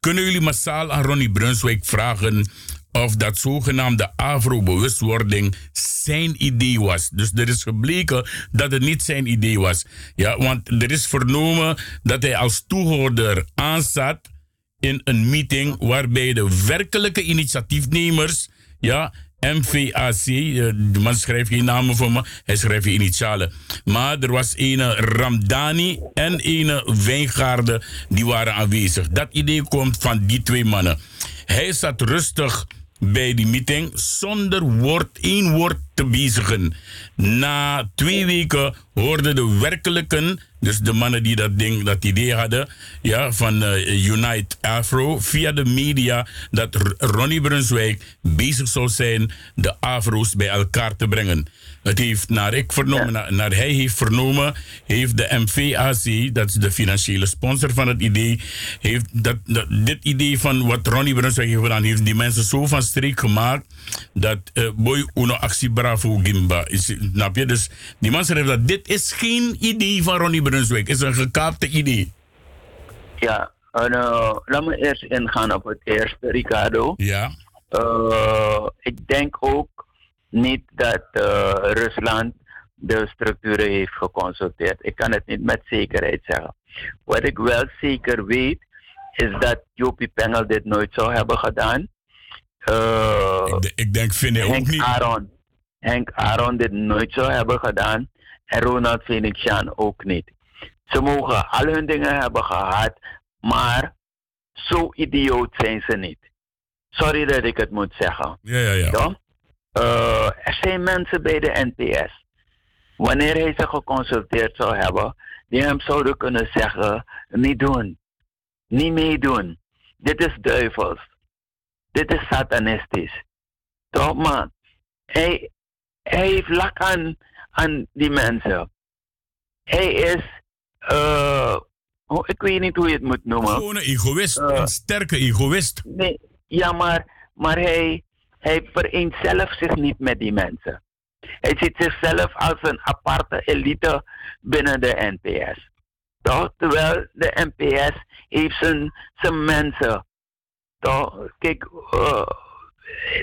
Kunnen jullie massaal aan Ronnie Brunswijk vragen of dat zogenaamde Afro-bewustwording zijn idee was? Dus er is gebleken dat het niet zijn idee was. Ja, want er is vernomen dat hij als toehoorder aanzat in een meeting waarbij de werkelijke initiatiefnemers, ja, MVAC, eh, de man schrijft geen namen voor me, hij schrijft je initialen. Maar er was ene Ramdani en ene Wijngaarde, die waren aanwezig. Dat idee komt van die twee mannen. Hij zat rustig bij die meeting zonder woord, één woord te bezigen. Na twee weken hoorden de werkelijken, dus de mannen die dat ding, dat idee hadden, ja, van eh, Unite Afro, via de media, dat Ronnie Brunswijk bezig zou zijn de Afro's bij elkaar te brengen. Het heeft, naar ik vernomen, naar, naar hij heeft vernomen, heeft de MVAC, dat is de financiële sponsor van het idee, heeft dat, dat, dit idee van wat Ronnie Brunswijk heeft gedaan, heeft die mensen zo van streek gemaakt, dat eh, boy uno actie bravo gimba. Is, snap je? Dus die man schrijft dat dit is geen idee van Ronnie Brunswijk, het is een gekaapte idee. Ja, en, eh, laat me eerst ingaan op het eerste, Ricardo. Ja. Eh, ik denk ook niet dat eh, Rusland de structuren heeft geconsulteerd. Ik kan het niet met zekerheid zeggen. Wat ik wel zeker weet, is dat Jopie Pengel dit nooit zou hebben gedaan. Eh, ik, ik denk, vind hij ook niet. Aaron, Henk Aaron dit nooit zou hebben gedaan. En Ronald Phoenixan ook niet. Ze mogen al hun dingen hebben gehad, maar zo idioot zijn ze niet. Sorry dat ik het moet zeggen. Ja, ja, ja. Ja? Eh, er zijn mensen bij de NPS. Wanneer hij ze geconsulteerd zou hebben, die hem zouden kunnen zeggen: niet doen, niet meedoen. Dit is duivels. Dit is satanistisch. Toch, maar hij, hij heeft lak aan, aan die mensen. Hij is, eh, hoe- ik weet niet hoe je het moet noemen. Gewoon een egoïst, een sterke egoïst. Nee, ja, maar, maar hij, hij vereenzelvigt zich niet met die mensen. Hij ziet zichzelf als een aparte elite binnen de NPS. Toch? Terwijl de NPS heeft zijn, zijn mensen. Toch? Kijk, eh,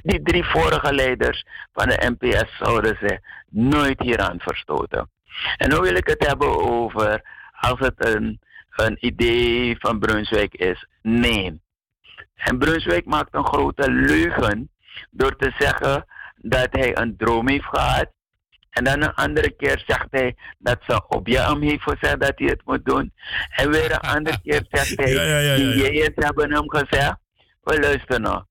die drie vorige leiders van de NPS zouden ze nooit hieraan verstoten. En nu wil ik het hebben over als het een, een idee van Brunswijk is. Nee. En Brunswijk maakt een grote leugen door te zeggen dat hij een droom heeft gehad. En dan een andere keer zegt hij dat ze op hem heeft gezegd dat hij het moet doen. En weer een andere keer zegt hij, Ja, ja, ja, ja, die jeeën hebben hem gezegd. Wel luister nou.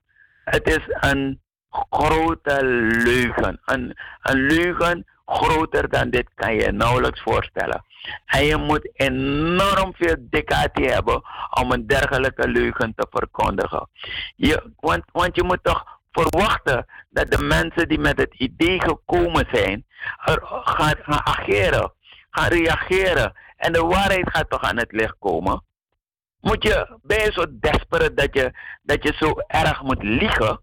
Het is een grote leugen. Een, een leugen groter dan dit kan je nauwelijks voorstellen. En je moet enorm veel dictatie hebben om een dergelijke leugen te verkondigen. Je, want, want je moet toch verwachten dat de mensen die met het idee gekomen zijn, er gaan, gaan ageren, gaan reageren. En de waarheid gaat toch aan het licht komen. Moet je, ben je zo desperate dat je, dat je zo erg moet liegen?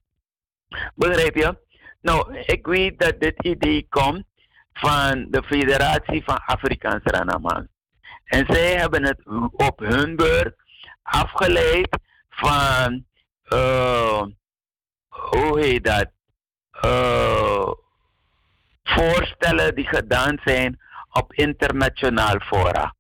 Begrijp je? Nou, ik weet dat dit idee komt van de Federatie van Afrikaanse Ranaman. En zij hebben het op hun beurt afgeleid van, eh, hoe heet dat? Eh, voorstellen die gedaan zijn op internationaal fora.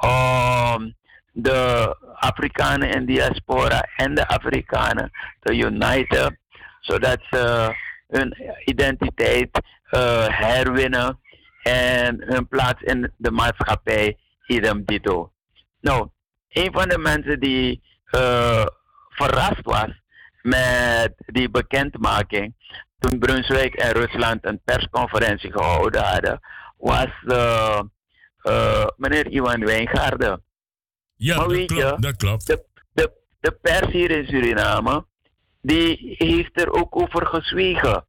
Om de Afrikanen in diaspora en de Afrikanen te uniten, zodat ze hun identiteit eh, herwinnen en hun plaats in de maatschappij, idem dito. Nou, een van de mensen die eh, verrast was met die bekendmaking, toen Brunswijk en Rusland een persconferentie gehouden hadden, was eh, eh, meneer Iwan Wijngaarden. Ja, maar dat klopt, je, dat klopt. De, de, de pers hier in Suriname, die heeft er ook over gezwegen.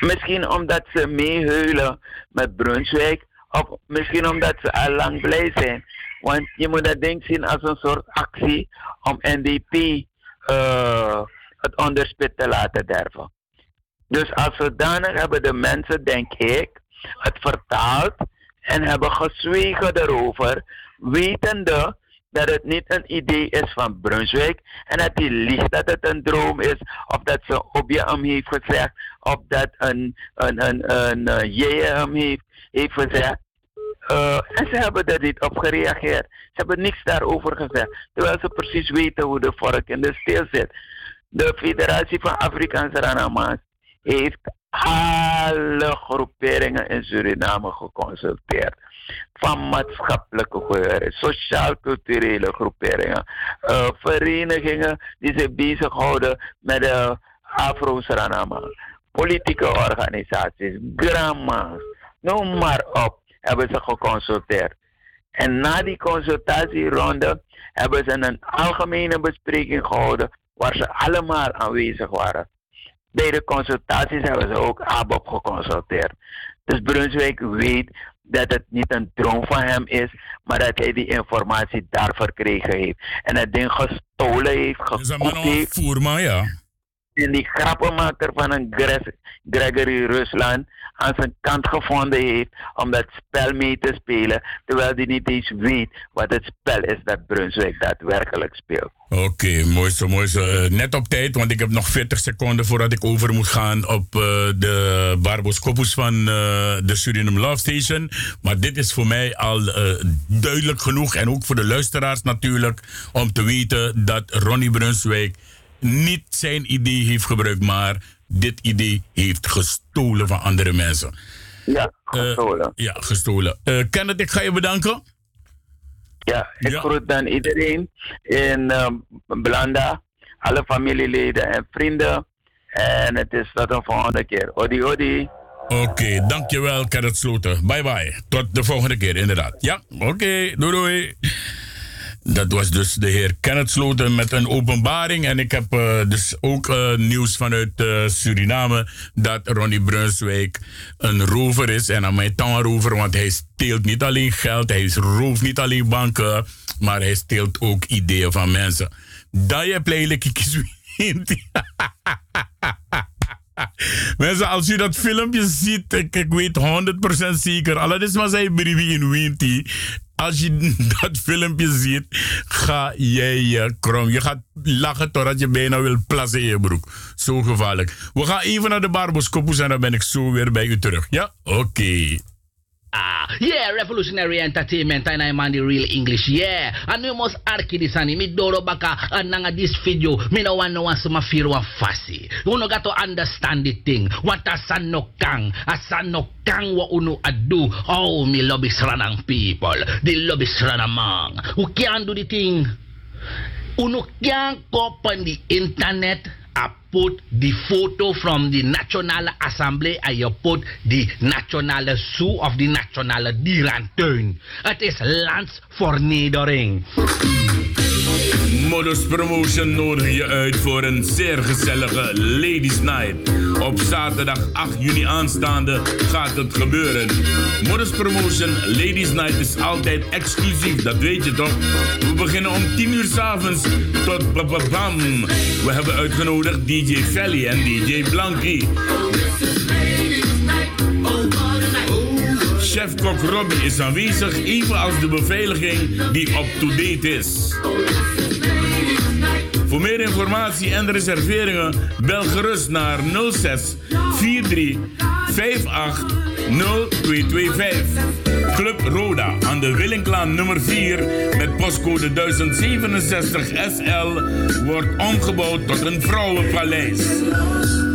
Misschien omdat ze meehuilen met Brunswijk, of misschien omdat ze al lang blij zijn. Want je moet dat ding zien als een soort actie om NDP eh, het onderspit te laten derven. Dus als zodanig hebben de mensen, denk ik, het vertaald en hebben gezwegen erover, wetende dat het niet een idee is van Brunswijk en dat hij liegt dat het een droom is, of dat ze op je hem heeft gezegd, of dat een, een, een, een, een je hem heeft, heeft gezegd. Uh, en ze hebben er niet op gereageerd. Ze hebben niks daarover gezegd. Terwijl ze precies weten hoe de vork in de steel zit. De Federatie van Afrikaanse Ranama's heeft alle groeperingen in Suriname geconsulteerd. Van maatschappelijke groeperingen, sociaal-culturele groeperingen, uh, verenigingen die zich bezighouden met de Afro-Suriname, politieke organisaties, grandma's, noem maar op, hebben ze geconsulteerd. En na die consultatieronde hebben ze een algemene bespreking gehouden waar ze allemaal aanwezig waren. Bij de consultaties hebben ze ook ABOP geconsulteerd. Dus Brunswijk weet dat het niet een droom van hem is, maar dat hij die informatie daar verkregen heeft. En het ding gestolen heeft, gekocht heeft. Voerman, ja. En die grappenmaker van een Gregory Rusland aan zijn kant gevonden heeft om dat spel mee te spelen, terwijl hij niet eens weet wat het spel is dat Brunswijk daadwerkelijk speelt. Oké, okay, mooi zo, mooi zo. Uh, net op tijd, want ik heb nog 40 seconden voordat ik over moet gaan op uh, de Barbos van uh, de Suriname Love Station. Maar dit is voor mij al duidelijk genoeg en ook voor de luisteraars natuurlijk om te weten dat Ronnie Brunswijk niet zijn idee heeft gebruikt, maar dit idee heeft gestolen van andere mensen. Ja, gestolen. Uh, ja, gestolen. Uh, Kenneth, ik ga je bedanken. Ja, ik ja. groet dan iedereen in uh, Blanda, alle familieleden en vrienden. En het is tot een volgende keer. Odi, odi. Oké, okay, dankjewel Kenneth Sloten. Bye bye. Tot de volgende keer, inderdaad. Ja, oké. Okay, doei doei. Dat was dus de heer Kenneth Sloten met een openbaring. En ik heb uh, dus ook uh, nieuws vanuit uh, Suriname dat Ronnie Brunswijk een rover is. En aan mijn rover, want hij steelt niet alleen geld, hij rooft niet alleen banken, maar hij steelt ook ideeën van mensen. Dat je playelijk Mensen, als u dat filmpje ziet, ik, weet 100% zeker, al is maar zijn brief in Winti als je dat filmpje ziet, ga jij je krom. Je gaat lachen totdat je bijna wil plassen in je broek. Zo gevaarlijk. We gaan even naar de Barboscopus en dan ben ik zo weer bij u terug. Ja? Oké. Ah, yeah, revolutionary entertainment and I'm the real English, yeah. And you must arki this ani, mi doro baka ananga this video, no want no one suma feel one fasi. You no got to understand the thing. What a san no kang, a no kang wa uno adu. Oh, me love is ranang people, the love is ranamang. Who can do the thing? Uno can go on the internet I put the photo from the Nationale Assemblée en je put the Nationale Zoo of the Nationale Dierentuin. Het is landsvernedering. Modus Promotion nodig je uit voor een zeer gezellige Ladies Night. Op zaterdag 8 juni aanstaande gaat het gebeuren. Modus Promotion Ladies Night is altijd exclusief, dat weet je toch? We beginnen om 10 uur s'avonds tot bam. We hebben uitgenodigd DJ Felly en DJ Blanky. Chef-kok Robbie is aanwezig, evenals de beveiliging die up-to-date is. Voor meer informatie en reserveringen bel gerust naar 06 43 58 0225. Club Roda aan de Willinklaan nummer 4 met postcode 1067 SL wordt omgebouwd tot een vrouwenpaleis.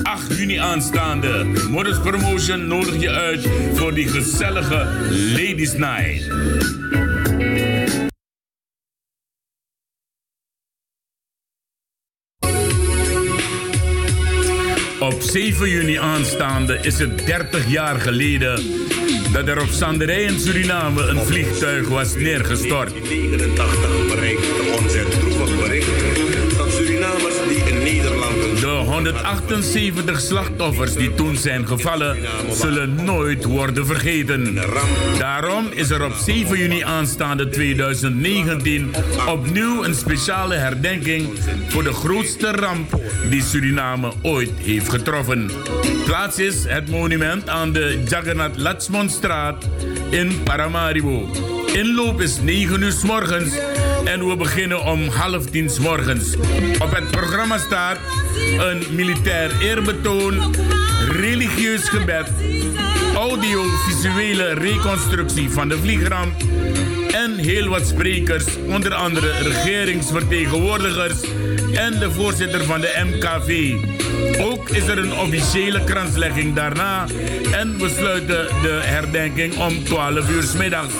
8 juni aanstaande. Morris Promotion nodig je uit voor die gezellige Ladies Night. 7 juni aanstaande is het 30 jaar geleden dat er op Sanderij in Suriname een vliegtuig was neergestort. In 1989 bereikte ons het bericht De 178 slachtoffers die toen zijn gevallen, zullen nooit worden vergeten. Daarom is er op 7 juni aanstaande 2019 opnieuw een speciale herdenking voor de grootste ramp die Suriname ooit heeft getroffen. Plaats is het monument aan de Jagannath Latsmonstraat in Paramaribo. Inloop is 9 uur s morgens en we beginnen om half tien morgens. Op het programma staat een militair eerbetoon, religieus gebed, audiovisuele reconstructie van de vliegramp en heel wat sprekers, onder andere regeringsvertegenwoordigers en de voorzitter van de MKV. Ook is er een officiële kranslegging daarna en we sluiten de herdenking om 12 uur middags.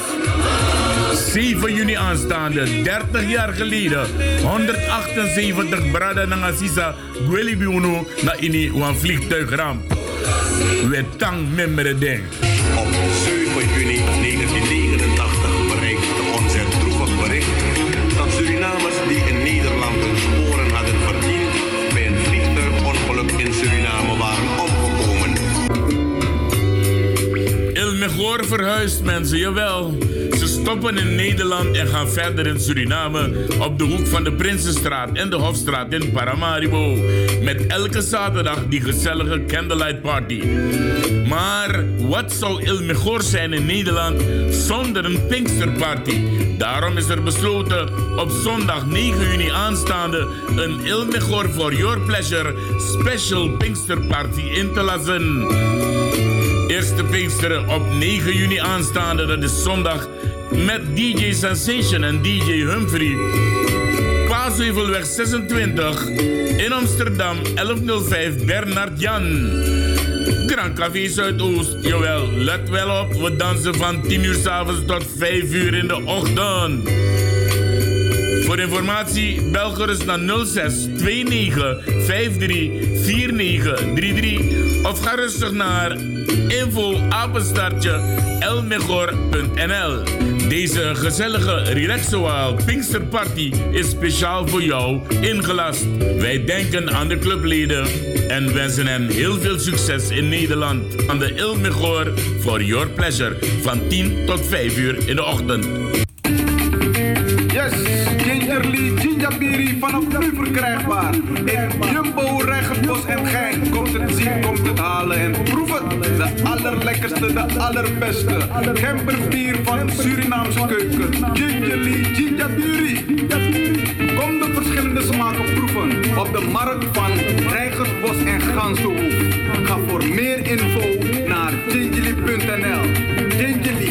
7 juni aanstaande, 30 jaar geleden, 178 brada nangasisa gweli biunu na ini wan vliegtuigramp. We tang memere ding. Op 7 juni 1989 bereikte ons het droevig bericht dat Surinamers die in Nederland hun sporen hadden verdiend bij een vliegtuigongeluk in Suriname waren omgekomen. Ilmegor verhuist mensen, jawel. Stoppen in Nederland en gaan verder in Suriname op de hoek van de Prinsenstraat en de Hofstraat in Paramaribo. Met elke zaterdag die gezellige candlelight party. Maar wat zou Ilmegor zijn in Nederland zonder een Pinksterparty? Daarom is er besloten op zondag 9 juni aanstaande een Ilmegor for Your Pleasure Special Pinksterparty in te lassen. Eerste Pinksteren op 9 juni aanstaande, dat is zondag, met DJ Sensation en DJ Humphrey. Paasheuvelweg 26 in Amsterdam 1105 Bernard Jan. Grand Café Zuidoost, jawel, let wel op, we dansen van 10 uur s'avonds tot 5 uur in de ochtend. Voor informatie bel gerust naar 06 29 53 49 33 of ga rustig naar info apenstaartje elmegor.nl. Deze gezellige relaxoaal Pinksterparty is speciaal voor jou ingelast. Wij denken aan de clubleden en wensen hen heel veel succes in Nederland. Aan de Ilmegor for your pleasure van 10 tot 5 uur in de ochtend. Ginjabiri vanaf nu verkrijgbaar. In Jumbo, Regenbos en Gein. Komt het zien, komt het halen en proef het. De allerlekkerste, de allerbeste. Gemberbier van Surinaamse keuken. Gingerly Ginjabiri. Kom de verschillende smaken proeven. Op de markt van Rijgersbos en Gansenhoef. Ga voor meer info naar gingerly.nl. Gingerly,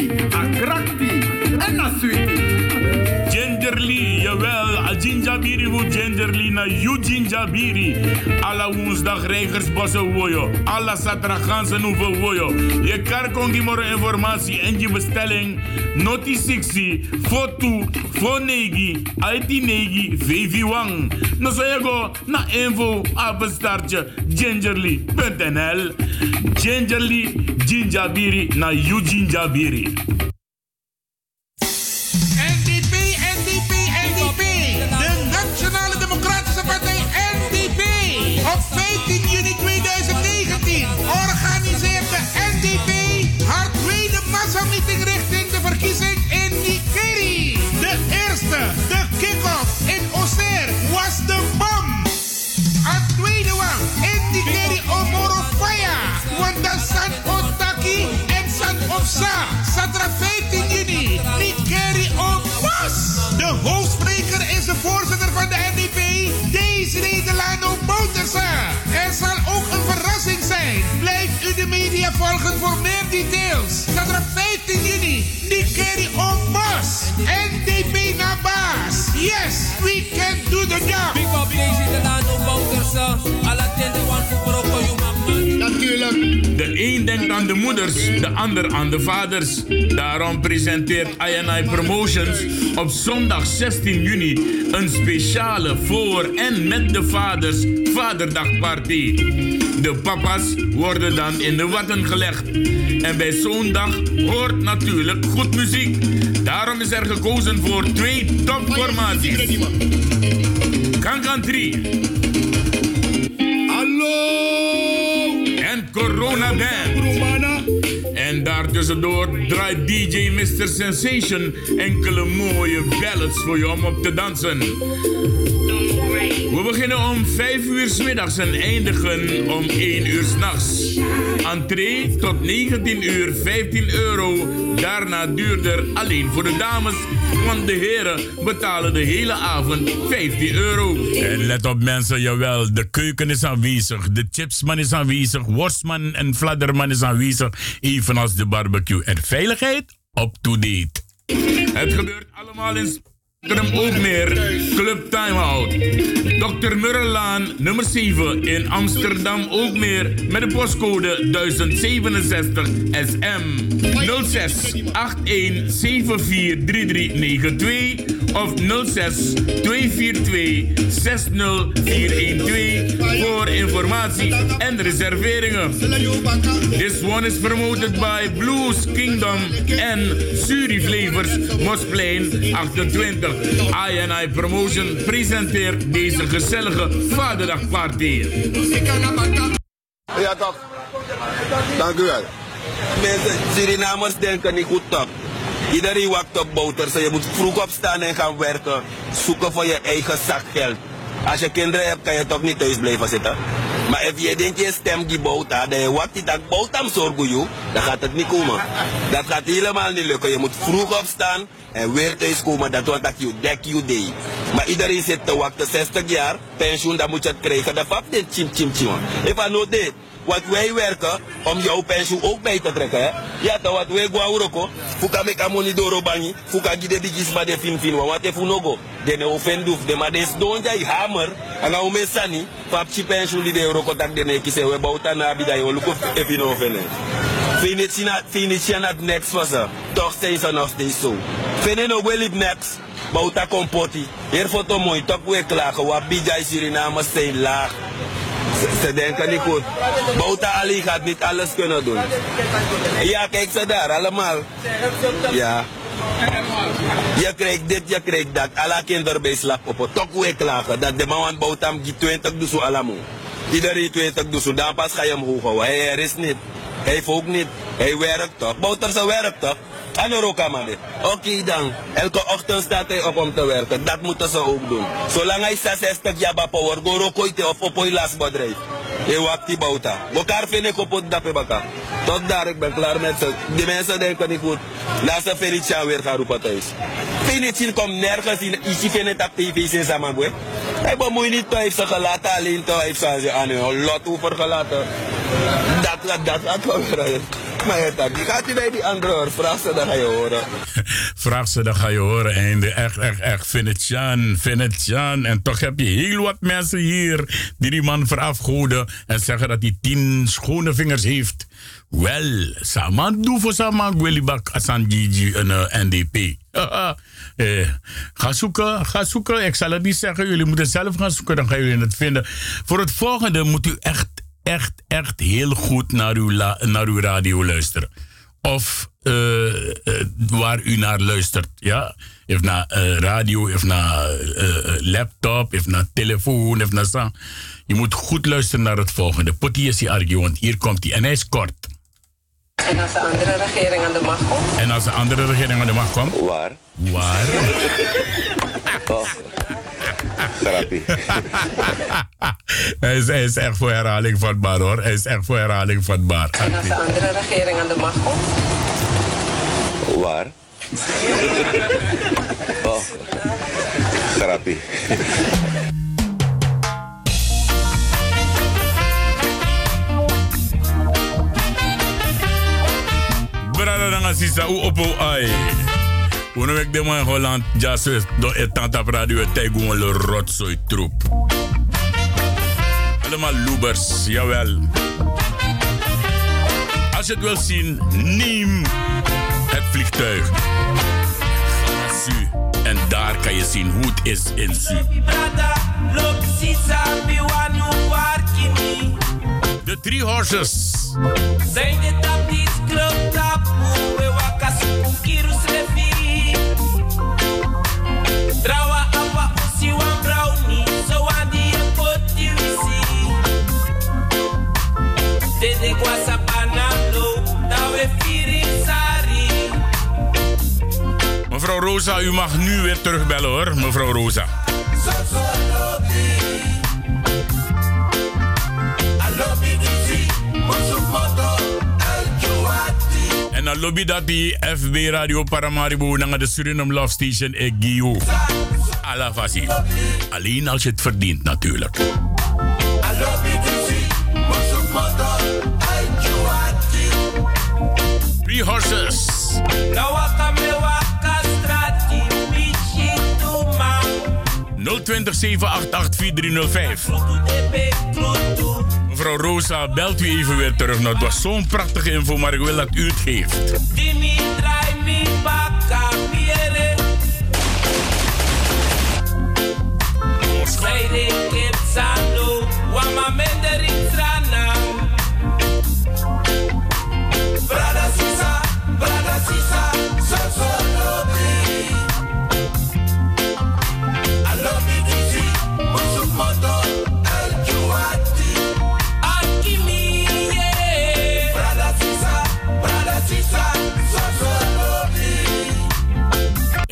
gingerbiri hoe gingerly na you gingerbiri. Alla woensdag Rijgersbossen woyo. Alla satragans hoeveel woyo. Je kongi more informatie en je bestelling. Noti 60, foto, fonegi, IT negi, VV wang. No so je go na info apenstaartje gingerly.nl. Gingerly, gingerbiri na you gingerbiri. Zondag 16 juni een speciale voor en met de vaders Vaderdagparty. De papa's worden dan in de watten gelegd. En bij zo'n dag hoort natuurlijk goed muziek. Daarom is er gekozen voor twee topformaties. Kankan 3. Hallo! En Corona Band. En daartussendoor draait DJ Mr. Sensation enkele mooie ballads voor je om op te dansen. We beginnen om 5 uur 's middags en eindigen om 1 uur s'nachts. Entree tot 19 uur 15 euro. Daarna duurder alleen voor de dames, want de heren betalen de hele avond 15 euro. En let op mensen, jawel, de keuken is aanwezig, de chipsman is aanwezig, worstman en fladderman is aanwezig, evenals de barbecue. En veiligheid up to date. Het gebeurt allemaal in Spectrum ook meer. Club Timeout. Dr. Murrelaan, nummer 7 in Amsterdam ook meer. Met de postcode 1067 SM. 06 81 74 3392 of 06 242 60412 voor informatie en reserveringen. This one is promoted by Blues Kingdom en Suri Flavors Mosplein 28. INI Promotion presenteert deze gezellige Vaderdagparty. Ja toch? Dank u wel. Mensen, Surinamers denken niet goed toch? Iedereen wacht op boter, so je moet vroeg opstaan en gaan werken. Zoeken voor je eigen zakgeld. Als je kinderen hebt, kan je toch niet thuis blijven zitten. Maar als je denkt je stem boter, dan je wacht die dat boter zorgen je, dan gaat het niet komen. Dat gaat helemaal niet lukken. Je moet vroeg opstaan en weer thuis komen. Dat wordt dat je dek je day. Maar iedereen zit te wachten 60 jaar, pensioen, dan moet je het krijgen. Dat vap dit chim chim chim. I know dit. Wat wij werken om jouw pensioen ook bij te trekken. Hè? Ja, toch wat wij gaan uroko. Fuka meka money doro bangi. Fuka gide digis ma de fin fin. Wat even nogo. De ne offenduf. De ma des don jai hammer. En nou me sani. Pap chi pensioen die de uroko tak de ne kise. We bouta na bida yo. Luko even offenen. Finish je next was er. Toch zijn ze nog steeds zo. Vind je nog wel next? Bouta kompoti. Hier foto mooi. Toch weer klagen. Wat bijai Suriname zijn laag. Ze, ze denken niet goed. Bouta Ali gaat niet alles kunnen doen. Ja, kijk ze daar, allemaal. Ja. Je krijgt dit, je krijgt dat. Alle kinderen bij slap op. Toch weer klagen. Dat de man Bouta die 20 doet zo. Iedereen 20 doet. Dan pas ga je hem hoog. Hij is niet. Hij heeft ook niet. Hij werkt toch. Bouter zijn werkt toch. En aan Oké dan. Elke ochtend staat hij op om te werken. Dat moeten ze ook doen. Zolang hij 66 jaar bij power, go rokoite of op een lasbedrijf. Je wacht die bouta. Elkaar vind ik op het. Tot daar, ik ben klaar met ze. Die mensen denken niet goed. Laat ze Felicia weer gaan roepen thuis. Felicia komt nergens in. Ik vind het op tv in Samagwe. Hij niet, heeft ze gelaten alleen. Hij heeft ze aan een lot over gelaten. Dat, dat, dat, dat. Maar het die gaat hij bij die andere hoor. Vraag ze, dan ga je horen. Vraag ze, dan ga je horen. En echt, echt, echt, Venetiaan, Venetiaan. En toch heb je heel wat mensen hier die die man verafgoeden. En zeggen dat hij tien schone vingers heeft. Wel, saman doe voor saman Gwelibak Asan Gigi en uh, NDP. eh, ga zoeken, ga zoeken. Ik zal het niet zeggen. Jullie moeten zelf gaan zoeken, dan gaan jullie het vinden. Voor het volgende moet u echt echt, echt heel goed naar uw, la, naar uw radio luisteren. Of uh, uh, waar u naar luistert. Ja? Of naar uh, radio, of naar laptop, of naar telefoon, of naar zo. Je moet goed luisteren naar het volgende. Potti is die argue, want hier komt hij. En hij is kort. En als de andere regering aan de macht komt? En als de andere regering aan de macht komt? Waar? Waar? oh. Therapie. hij, is, hij is echt voor herhaling vatbaar hoor. Hij is echt voor herhaling vatbaar. En als de andere regering aan de macht komt? Waar? oh. Therapie. Brada nanga sisa u opo ai. Uno wek de man Holland jasus do etanta radio te gewoon le rotzooi troep. Allemaal loebers, jawel. je het wil zien, neem het vliegtuig. En daar kan je zien hoe het is in Su. De Three Horses. Zijn de Rosa, u mag nu weer terugbellen hoor, mevrouw Rosa. En dan lobby dat die FB Radio Paramaribo naar de Suriname Love Station e Gio. Alla fasi. Alleen als je het verdient natuurlijk. 020 788 4305. Mevrouw Rosa, belt u even weer terug. Nou, het was zo'n prachtige info, maar ik wil dat u het geeft.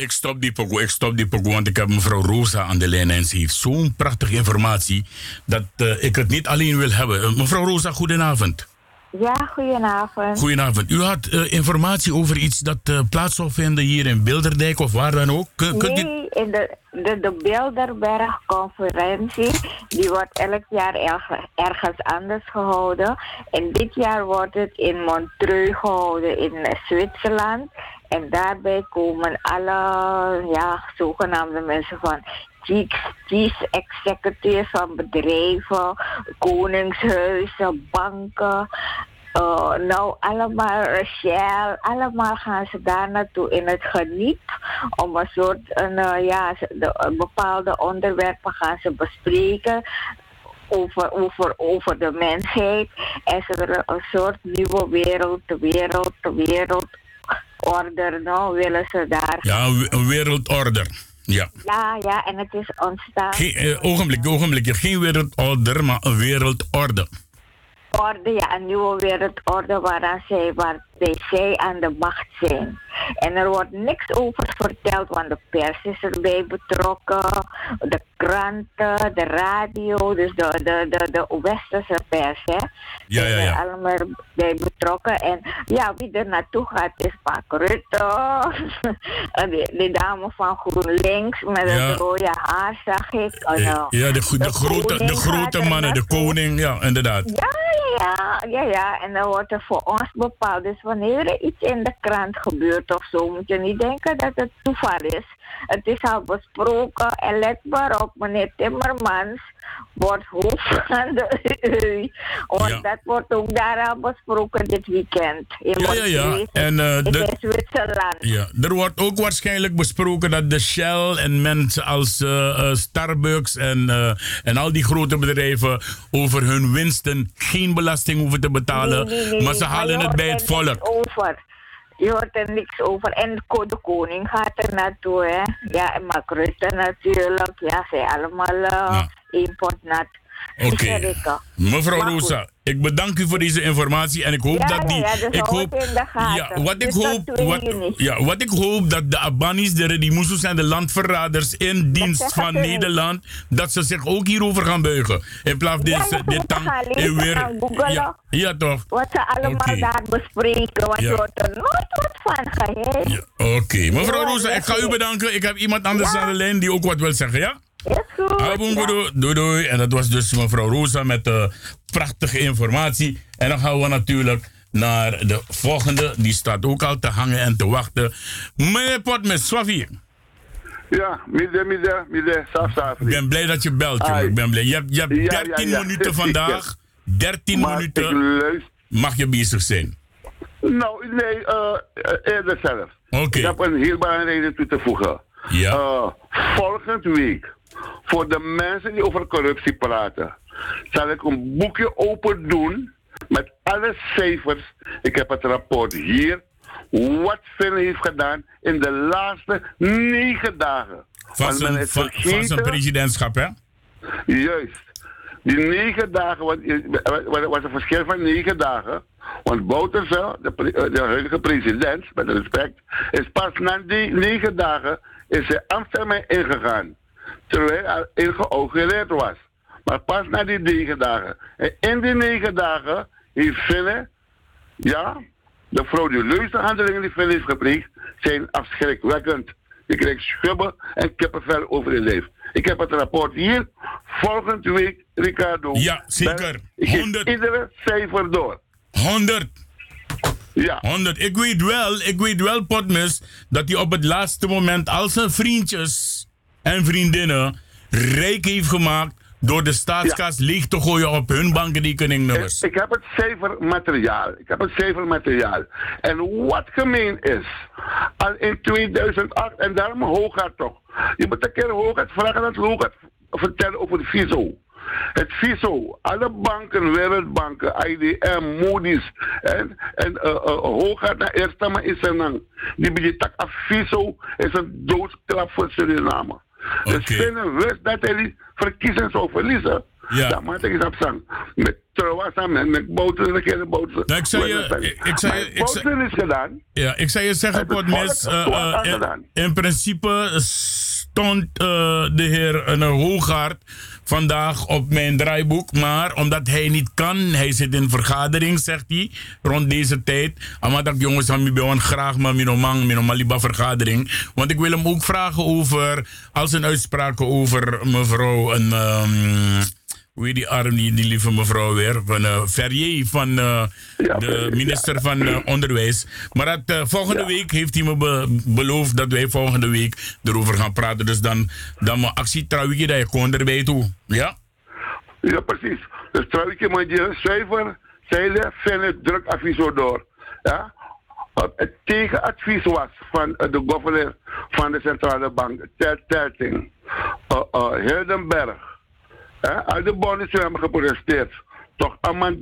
Ik stop die pokoe, ik stop die pokoe, want ik heb mevrouw Rosa aan de lijn en ze heeft zo'n prachtige informatie dat eh, ik het niet alleen wil hebben. Eh, mevrouw Rosa, goedenavond. Ja, goedenavond. Goedenavond. U had eh, informatie over iets dat plaats zal vinden hier in Bilderdijk of waar dan ook. Kun- kunt u- Nee, in de, de, de Bilderberg-conferentie, die wordt elk jaar erg- ergens anders gehouden. En dit jaar wordt het in Montreux gehouden in Zwitserland. En daarbij komen alle ja, zogenaamde mensen van chief, chief executives van bedrijven, koningshuizen, banken. Eh, nou, allemaal Shell, allemaal gaan ze daar naartoe in het geniet. Om een soort, een, eh, ja, de, bepaalde onderwerpen gaan ze bespreken. Over, over, over de mensheid. En ze willen een soort nieuwe wereld, de wereld, de wereldorde, nou, willen ze daar. Ja, een we- een wereldorder. Ja. Ja, ja, en het is ontstaan. Geen, eh, ogenblik, ogenblik. Geen wereldorder, maar een wereldorde. orde, ja, een nieuwe wereldorde waaraan zij, waarbij zij aan de macht zijn. En er wordt niks over verteld, want de pers is erbij betrokken, de kranten, de radio, dus de, de, de, de westerse pers, hè. Ja, ja, ja. allemaal bij betrokken. En ja, wie er naartoe gaat is Mark Rutte. Die dame van GroenLinks met Ja. het rode haar, zag ik. Oh, nou. Ja, de, go- de, grote, de grote mannen, de koning, ja, inderdaad. Ja, ja, ja, ja. En dan wordt er voor ons bepaald. Dus wanneer er iets in de krant gebeurt of zo, moet je niet denken dat het toeval is. Het is al besproken en let maar op, meneer Timmermans wordt hoofd van de EU. Want Ja. dat wordt ook daar al besproken dit weekend. In Ja, ja, ja. En, eh, in de- Zwitserland. Ja, er wordt ook waarschijnlijk besproken dat de Shell en mensen als eh, eh, Starbucks en, eh, en al die grote bedrijven over hun winsten geen belasting hoeven te betalen. Nee, nee, nee, maar ze halen het bij het volk. Over. Je hoort er niks over. En de ko- de koning gaat er naartoe, hè. Ja, en Mark Rutte natuurlijk. Ja, zij allemaal uh, import nat. Oké. Mevrouw Rosa, ik bedank u voor deze informatie en ik hoop Ja, dat die. ja, dus ik hoop, het in de gaten. ja, wat ik Dus hoop, 2 wat, ja, wat ik hoop dat de Abanis, de Redimusus en de landverraders in dienst van. Nederland, dat ze zich ook hierover gaan buigen. In plaats Ja, je dit tang en weer. Ja, ja, toch? Wat ze allemaal daar bespreken. Want je er nooit wat van geheim. Oké, mevrouw Rosa, ik ga u bedanken. Ik heb iemand anders aan de lijn die ook wat wil zeggen, ja? Is goed. Aboengoedoe, doei doei. En dat was dus mevrouw Rosa met uh, prachtige informatie. En dan gaan we natuurlijk naar de volgende. Die staat ook al te hangen en te wachten. Meneer Pot met Swafi. Ja, midden, midden, midden, saf, saf. Ik ben blij dat je belt, jongen. Ik ben blij. Je hebt, je hebt Ja, 13 ja, ja. minuten vandaag. 13 Maar minuten mag je bezig zijn. Nou, nee, eh, eh, eerder zelf. Oké. Ik heb een heel belangrijke reden toe te voegen. Ja. Eh, volgend week, voor de mensen die over corruptie praten, zal ik een boekje open doen met alle cijfers. Ik heb het rapport hier. Wat Finn heeft gedaan in de laatste negen dagen. Van zijn, van, presidentschap, hè? Juist. Die negen dagen, want er was een verschil van negen dagen. Want Bouterse, de, eh, de huidige president, met respect, is pas na die negen dagen is zijn ambtstermijn ingegaan. Terwijl hij ingeaugureerd was. Maar pas na die negen dagen. En in die negen dagen heeft Finne, ja, de frauduleuze handelingen die Finne heeft gepleegd, zijn afschrikwekkend. Je krijgt schubben en kippenvel over je lijf. Ik heb het rapport hier. Volgende week, Ricardo. Ja, zeker. Ik geef 100. iedere cijfer door. 100. Ja. 100. Ik weet wel, ik weet wel, Potmus, dat hij op het laatste moment al zijn vriendjes en vriendinnen rijk heeft gemaakt door de staatskas leeg te gooien op hun bankrekeningnummers. Ik heb het cijfermateriaal. Ik heb het cijfermateriaal. En wat gemeen is, al in 2008, en daarom Hoogaard toch. Je moet een keer Hoogaard vragen dat Hoogaard vertellen over het FISO. Het FISO, alle banken, wereldbanken, IDM, Moody's en, en uh, uh, naar eerste maar is er dan. Die tak af FISO is een doodsklap voor Suriname. Dus vinden dat hij die verkiezing zou verliezen. Ja. Dan maak ik eens op zang. Met trouwens met, met boten, de keer boten. Nou, ik zou je- ik- je- ik Boten is gedaan. Ja, ik zou je zeggen, Potmis, het eh, eh, in, in principe stond eh, de heer uh, Hoogaard vandaag op mijn draaiboek, maar omdat hij niet kan, hij zit in vergadering, zegt hij, rond deze tijd. Dat jongens aan mij graag maar minomang, minomaliba vergadering. Want ik wil hem ook vragen over, al zijn uitspraken over mevrouw, een, ehm, heet die arm, die, die lieve mevrouw weer, van uh, Ferrier, van eh, de minister van eh, Onderwijs. Maar dat, eh, volgende week heeft hij me be- beloofd dat wij volgende week erover gaan praten. Dus dan, dan mijn actie trouwens dat je kon erbij toe. Ja? Ja, precies. Dus trouwens, moet je cijfer, zeilen, druk advies door. Ja? Het tegenadvies was van eh, de governor van de centrale bank, Ted Terting, Hildenberg. Ja? Al de bonden hebben geprotesteerd. Toch,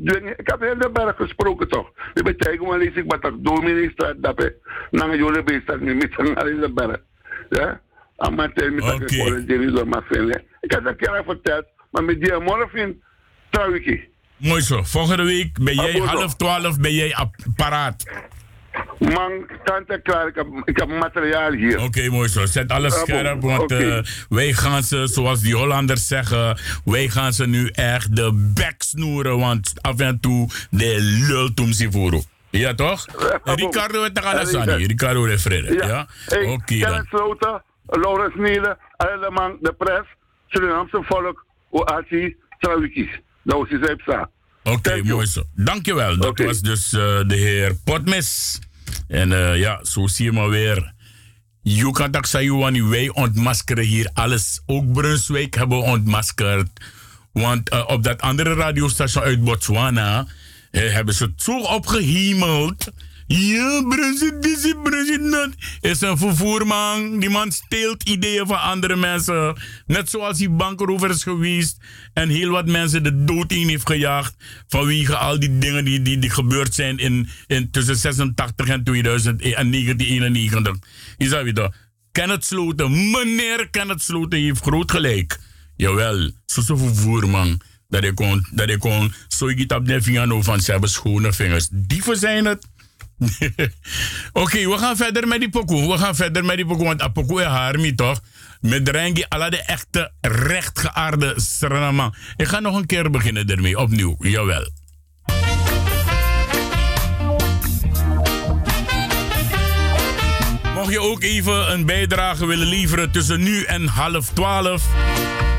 Dwingen. Ik heb Hildenberg gesproken toch. Die betekent wel eens ik wat ik dominee staat dat ik naar jullie bezig nu met een Hildenberg. Ja? Tel me dat ik voor de door maar vinden. Ik heb dat keer verteld, maar met die morgen trouw ik. Mooi zo. Volgende week ben jij Abuso. half twaalf ben jij ap- paraat. Man, kant klaar. Ik heb, ik heb materiaal hier. Oké, mooi zo. Zet alles Abo, scherp, want eh, wij gaan ze, zoals die Hollanders zeggen, wij gaan ze nu echt de bek snoeren, want af en toe de lult om ze voeren. Ja, toch? Ricardo het gaan sani. Ricardo de Frede. Ja? Hey, Oké. Kenneth Sloten, Laurens Nielen, allemaal de pres, Surinaamse volk, Oachi, Trawiki. Dat was zei Oké, mooi zo. Dankjewel. Dat was dus eh, de heer Potmes. En eh, ja, zo zie je maar weer. Zeggen, want wij ontmaskeren hier alles. Ook Brunswijk hebben we ontmaskerd. Want eh, op dat andere radiostation uit Botswana eh, hebben ze het zo opgehemeld. Ja, Brunswijk, dit is Brunswijk, dat. Is een vervoerman. Die man steelt ideeën van andere mensen. Net zoals die bankerover is geweest. En heel wat mensen de dood in heeft gejaagd. Vanwege al die dingen die, die, die gebeurd zijn in, in tussen 86 en 2000 en 1991. Je zou weten. Kenneth Sloten, meneer Kenneth Sloten heeft groot gelijk. Jawel, zo'n vervoerman. Dat ik kon, dat ik kon, zo ik het op de vinger van ze hebben schone vingers. Dieven zijn het. Oké, we gaan verder met die pokoe. We gaan verder met die pokoe, want a pokoe is harmi toch? Met Rengi, alle de echte rechtgeaarde Suriname. Ik ga nog een keer beginnen ermee, opnieuw. Jawel. Mocht je ook even een bijdrage willen leveren tussen nu en half twaalf,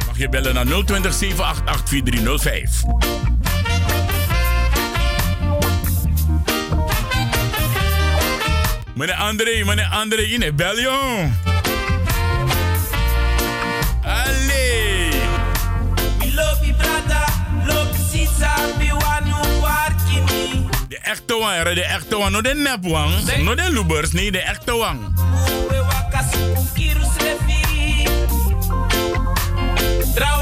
mag je bellen naar 020 788 4305. Meneer André, meneer André, in het bellion. Allee. We love you, brother. Love you. We. De echte wang, de echte wang. No de nepwang. No de lubers, nee, de echte wang. Trouw.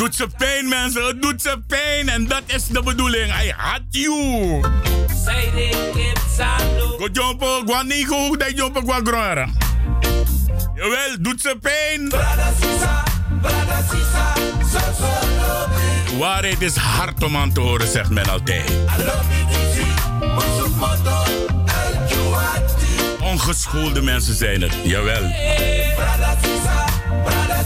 doet ze pijn, mensen. Het doet ze pijn. En dat is de bedoeling. I had you. Go jumpo, go dat de jumpo, go grora. Jawel, doet ze pijn. Waarheid is hard om aan te horen, zegt men altijd. Ongeschoolde mensen zijn het, jawel. Brada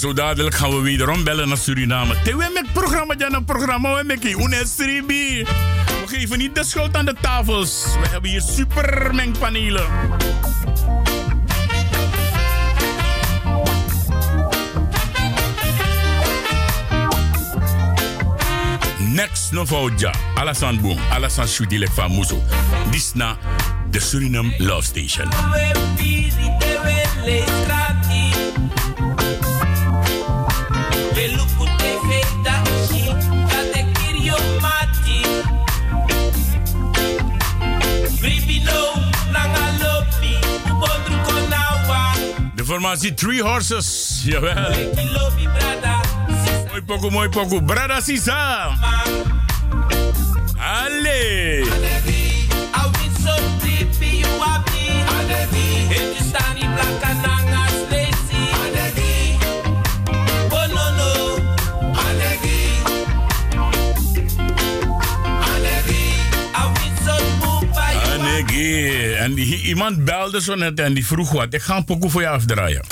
zo dadelijk gaan we wederom bellen naar Suriname. Tewe met programma, dan nou, een programma, we meki. Unesribi. We geven niet de schuld aan de tafels. We hebben hier super mengpanelen. Next no foutja. Alassane Boom, Alassane Shoudilek Dit is Disna, de Suriname Love Station. formatie Three Horses. Jawel. Mooi pokoe, mooi pokoe. Brada Sisa. Allee. En die, iemand belde zo net en die vroeg wat. Ik ga een pokoe voor je afdraaien.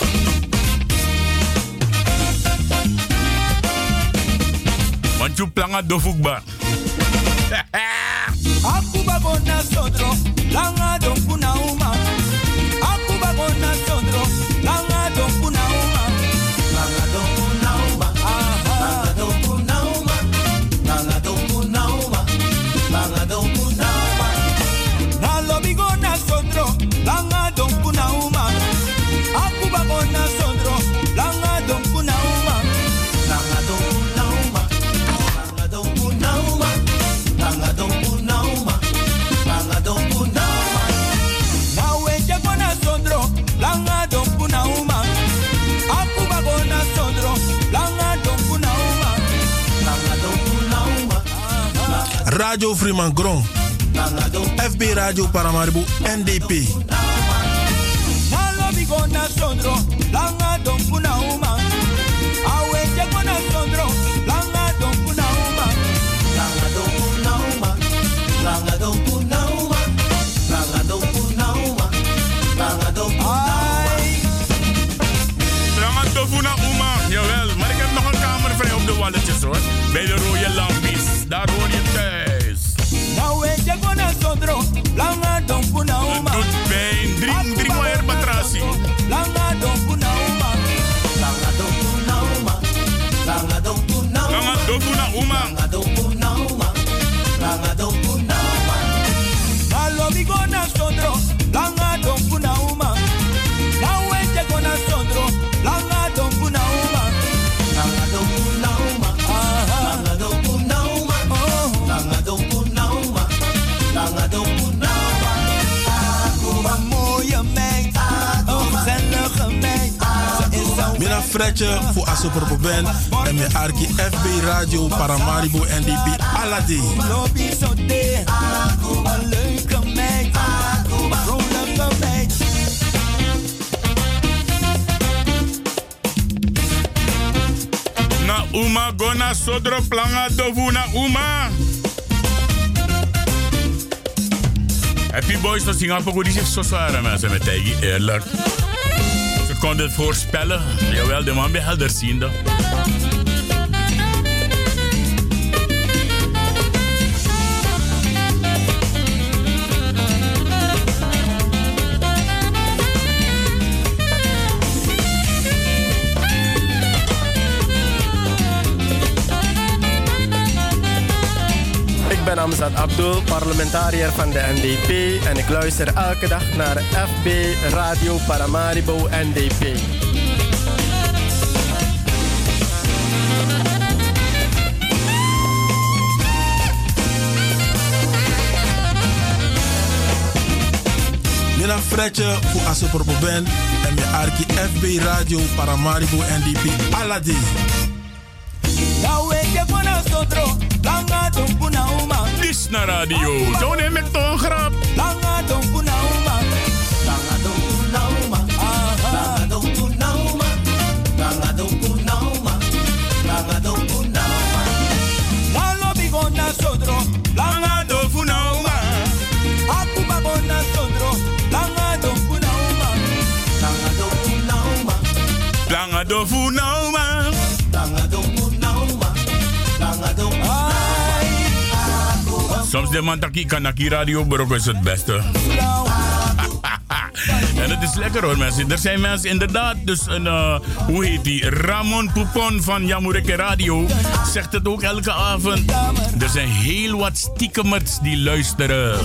Want je planga de voetbal. Aku sodro, langa Radio Fremangron, FB Radio Paramaribo NDP. Fretje voor Asopropo Ben. En mijn Arki FB Radio Paramaribo NDP Aladi. Na uma gona sodro planga dovu na uma. Happy Boys van Singapore, die zich zo zwaar mensen met Tijgi, eerlijk. Konden het voorspellen. Jawel, de man bij helderziende. Abdul, parlementariër van de NDP en ik luister elke dag naar FB Radio Paramaribo NDP. Mina Fretje voor Asopropo Ben. En mijn Arki FB Radio Paramaribo NDP Aladi. Uma. Na radio, zo neem ik toch een grap. Langa don puna Soms de man taki kan naki radio, bro, is het beste. en het is lekker hoor mensen. Er zijn mensen inderdaad, dus een, eh, hoe heet die? Ramon Poupon van Jamureke Radio zegt het ook elke avond. Er zijn heel wat stiekemers die luisteren.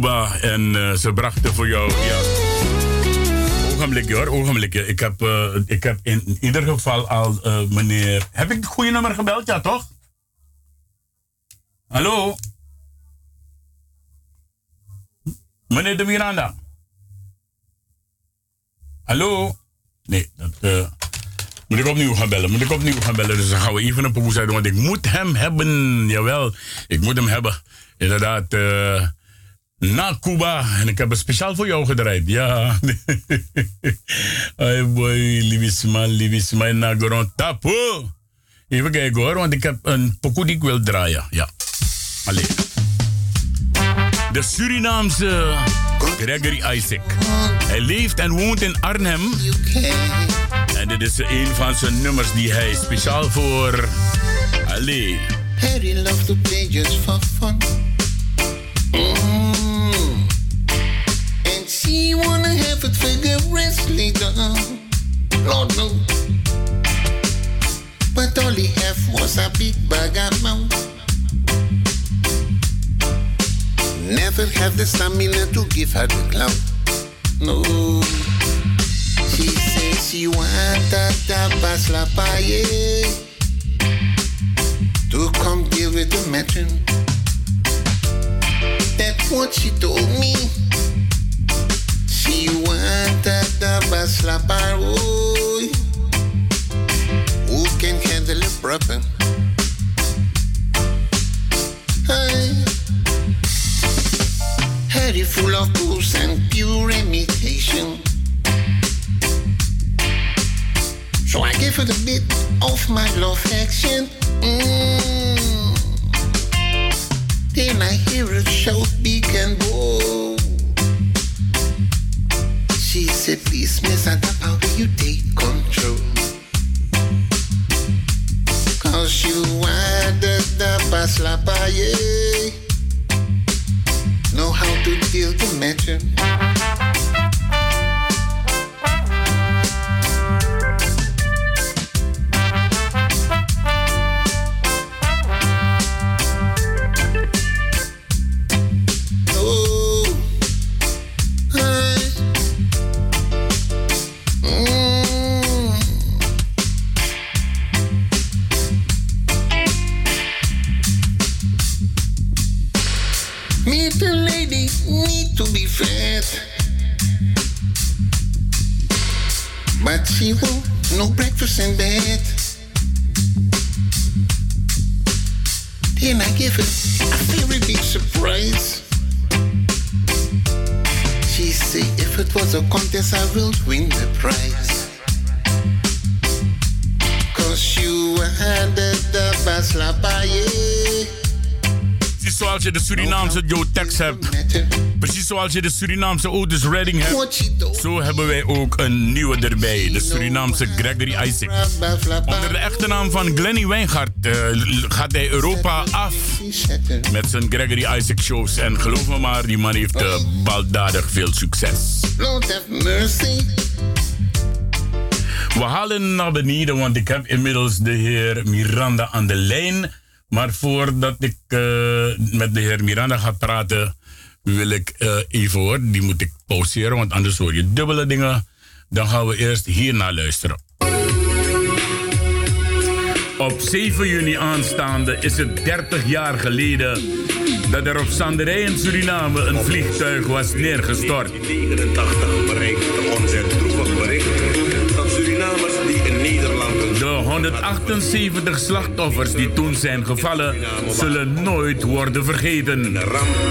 En eh, ze brachten voor jou, ja. Ogenblikje hoor, ogenblikje. Ik heb, eh, ik heb in ieder geval al eh, meneer... Heb ik het goede nummer gebeld? Ja, toch? Hallo? Meneer de Miranda? Hallo? Nee, dat... moet ik opnieuw gaan bellen? Moet ik opnieuw gaan bellen? Dus dan gaan we even een poes uit, want ik moet hem hebben. Jawel, ik moet hem hebben. Inderdaad, eh, na Cuba. En ik heb het speciaal voor jou gedraaid. Ja. Ay boy, liefisma, liefisma, na gewoon tapo. Even kijken hoor, want ik heb een pokoe die ik wil draaien. Ja. Allee. De Surinaamse Gregory Isaac. Hij leeft en woont in Arnhem. En dit is een van zijn nummers die hij speciaal voor. Allee. Harry loves to play just for fun. Vigorously done. Lord no. But all he have was a big bag of mouth. Never have the stamina to give her the clout. No. She says she want a tapas la paye to come deal with the matter. That's what she told me. A tapas la paye who can handle a problem. Hey. Harry full of booze and pure imitation. So I give her a bit of my love action. Mm. Then I hear her shout big and bold. She said, please, Miss Adapa, will you take control? Cause you are the la paye. Know how to deal the matter. Zoals je de Surinaamse Joe Tex hebt. Precies zoals je de Surinaamse Otis Redding hebt. Zo hebben wij ook een nieuwe erbij. De Surinaamse Gregory Isaac. Onder de echte naam van Glenny Wijngaard eh, gaat hij Europa af. Met zijn Gregory Isaac shows. En geloof me maar, die man heeft eh, baldadig veel succes. Lord have mercy. We halen naar beneden, want ik heb inmiddels de heer Miranda aan de lijn. Maar voordat ik eh, met de heer Miranda ga praten, wil ik eh, even hoor, die moet ik pauzeren, want anders hoor je dubbele dingen. Dan gaan we eerst hiernaar luisteren. Op 7 juni aanstaande is het 30 jaar geleden dat er op Sanderij in Suriname een vliegtuig was neergestort. 1989 bereikte ons 178 slachtoffers die toen zijn gevallen, zullen nooit worden vergeten.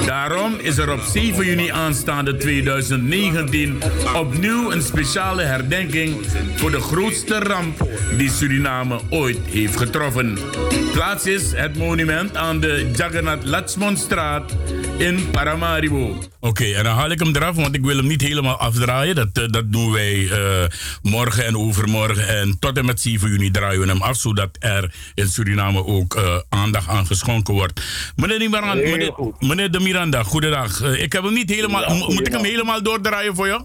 Daarom is er op 7 juni aanstaande 2019 opnieuw een speciale herdenking voor de grootste ramp die Suriname ooit heeft getroffen. Plaats is het monument aan de Jagannath Latsmonstraat in Paramaribo. Oké, en dan haal ik hem eraf, want ik wil hem niet helemaal afdraaien. Dat, eh, dat doen wij eh, morgen en overmorgen. En tot en met 7 juni draaien we hem af, zodat er in Suriname ook eh, aandacht aan geschonken wordt. Meneer, de Miranda, meneer, de Miranda, goedendag. Ik heb hem niet helemaal. Ja, moet ik hem helemaal doordraaien voor jou?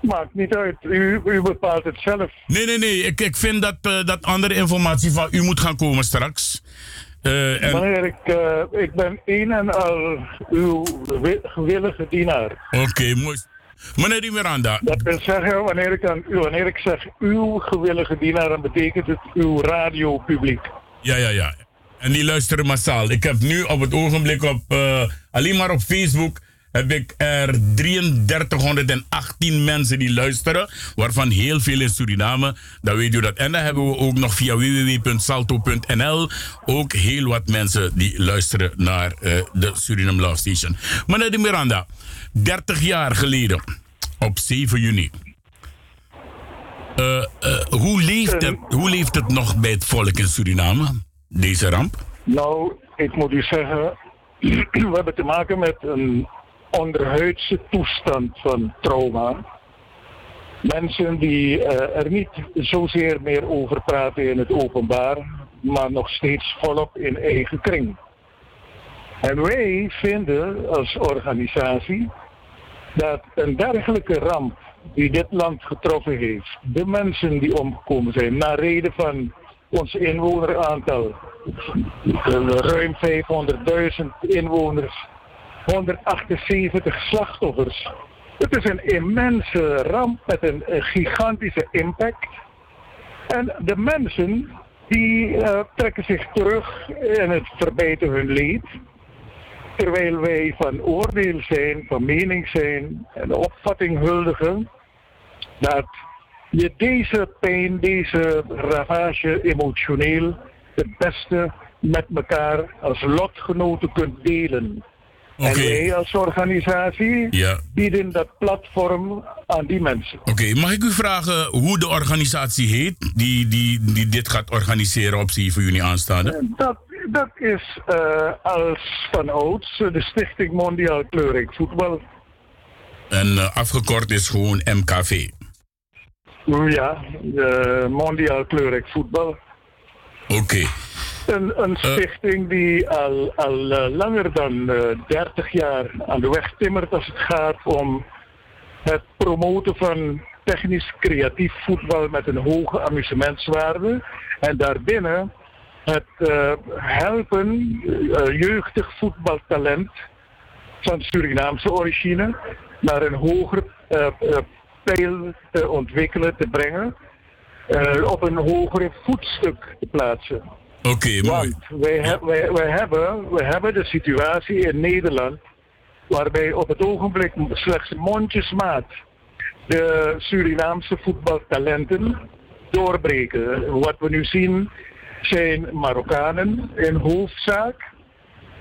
Maakt niet uit. U, u bepaalt het zelf. Nee, nee, nee. Ik, ik vind dat, dat andere informatie van u moet gaan komen straks. Eh, en- Wanneer ik, eh, ik ben een en al uw wi- gewillige dienaar. Oké, mooi. Meneer Di Miranda. Dat wil zeggen, wanneer ik, aan u, wanneer ik zeg uw gewillige dienaar, dan betekent het uw radiopubliek. Ja, ja, ja. En die luisteren massaal. Ik heb nu op het ogenblik op, eh, alleen maar op Facebook, heb ik er 3318 mensen die luisteren, waarvan heel veel in Suriname. Dan weet u dat. En dan hebben we ook nog via www.salto.nl ook heel wat mensen die luisteren naar eh, de Suriname Love Station. Meneer de Miranda, 30 jaar geleden, op 7 juni. Eh, eh, hoe, leeft het, hoe leeft het nog bij het volk in Suriname, deze ramp? Nou, ik moet u zeggen, we hebben te maken met een onderhuidse toestand van trauma. Mensen die eh, er niet zozeer meer over praten in het openbaar, maar nog steeds volop in eigen kring. En wij vinden als organisatie dat een dergelijke ramp die dit land getroffen heeft, de mensen die omgekomen zijn, naar reden van ons inwoneraantal, ruim 500.000 inwoners, 178 slachtoffers. Het is een immense ramp met een, een gigantische impact. En de mensen die eh, trekken zich terug en het verbeteren hun leed. Terwijl wij van oordeel zijn, van mening zijn en de opvatting huldigen dat je deze pijn, deze ravage emotioneel het beste met elkaar als lotgenoten kunt delen. En wij als organisatie Ja. bieden dat platform aan die mensen. Oké, mag ik u vragen hoe de organisatie heet die, die, die dit gaat organiseren op 7 juni aanstaande? Dat, dat is eh, als van ouds eh, de Stichting Mondiaal Kleurrijk Voetbal. En eh, afgekort is gewoon MKV. Ja, de Mondiaal Kleurrijk Voetbal. Oké. Een, een stichting die al, al eh, langer dan eh 30 jaar aan de weg timmert als het gaat om het promoten van technisch creatief voetbal met een hoge amusementswaarde. En daarbinnen het eh, helpen eh, jeugdig voetbaltalent van Surinaamse origine naar een hoger eh, eh, pijl te ontwikkelen, te brengen. eh, op een hoger voetstuk te plaatsen. Oké, mooi. Want wij, he- wij, wij, hebben, wij hebben de situatie in Nederland waarbij op het ogenblik slechts mondjesmaat de Surinaamse voetbaltalenten doorbreken. Wat we nu zien zijn Marokkanen in hoofdzaak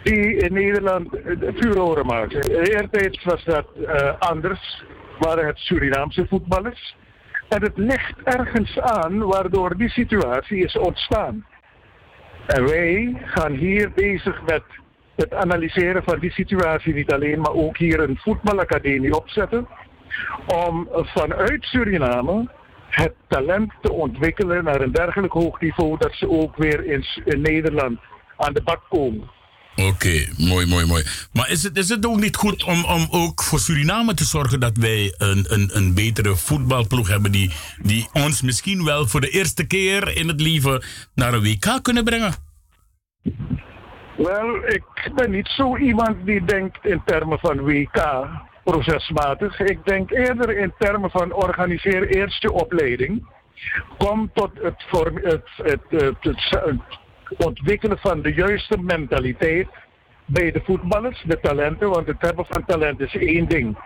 die in Nederland vuuroren maken. Eertijds was dat eh, anders, waren het Surinaamse voetballers. En het ligt ergens aan waardoor die situatie is ontstaan. En wij gaan hier bezig met het analyseren van die situatie niet alleen, maar ook hier een voetbalacademie opzetten. Om vanuit Suriname het talent te ontwikkelen naar een dergelijk hoog niveau dat ze ook weer in, Nederland aan de bak komen. Oké, mooi, mooi, mooi. Maar is het, is het ook niet goed om, om ook voor Suriname te zorgen dat wij een, een, een betere voetbalploeg hebben die, die ons misschien wel voor de eerste keer in het leven naar een WK kunnen brengen? Wel, ik ben niet zo iemand die denkt in termen van WK procesmatig. Ik denk eerder in termen van organiseer eerst je opleiding. Kom tot het, het, het, het- het ontwikkelen van de juiste mentaliteit bij de voetballers, de talenten. Want het hebben van talent is één ding.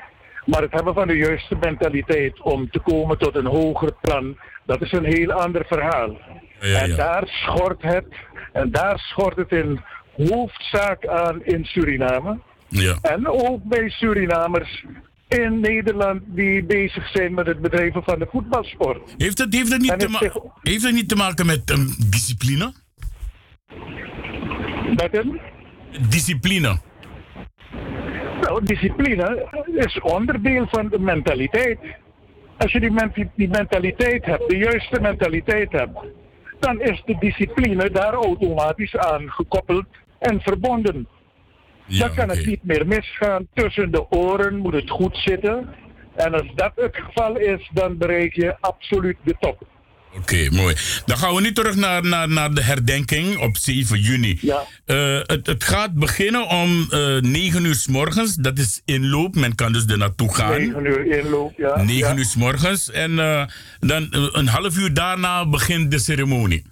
Maar het hebben van de juiste mentaliteit om te komen tot een hoger plan, dat is een heel ander verhaal. En daar schort het, en daar schort het in hoofdzaak aan in Suriname. Ja. En ook bij Surinamers in Nederland die bezig zijn met het bedrijven van de voetbalsport. Heeft het, heeft het, niet, te heeft het niet te maken met um, discipline? Met een? Discipline. Nou, discipline is onderdeel van de mentaliteit. Als je die, men- die mentaliteit hebt, de juiste mentaliteit hebt, dan is de discipline daar automatisch aan gekoppeld en verbonden. dan kan het niet meer misgaan. Tussen de oren moet het goed zitten. En als dat het geval is, dan bereik je absoluut de top. Oké, mooi. Dan gaan we nu terug naar, naar, naar de herdenking op 7 juni. Ja. Eh, het, het gaat beginnen om eh 9 uur s morgens. Dat is inloop. Men kan dus er naartoe gaan. 9 uur inloop, ja. 9 ja. uur s morgens. En eh, dan eh, een half uur daarna begint de ceremonie.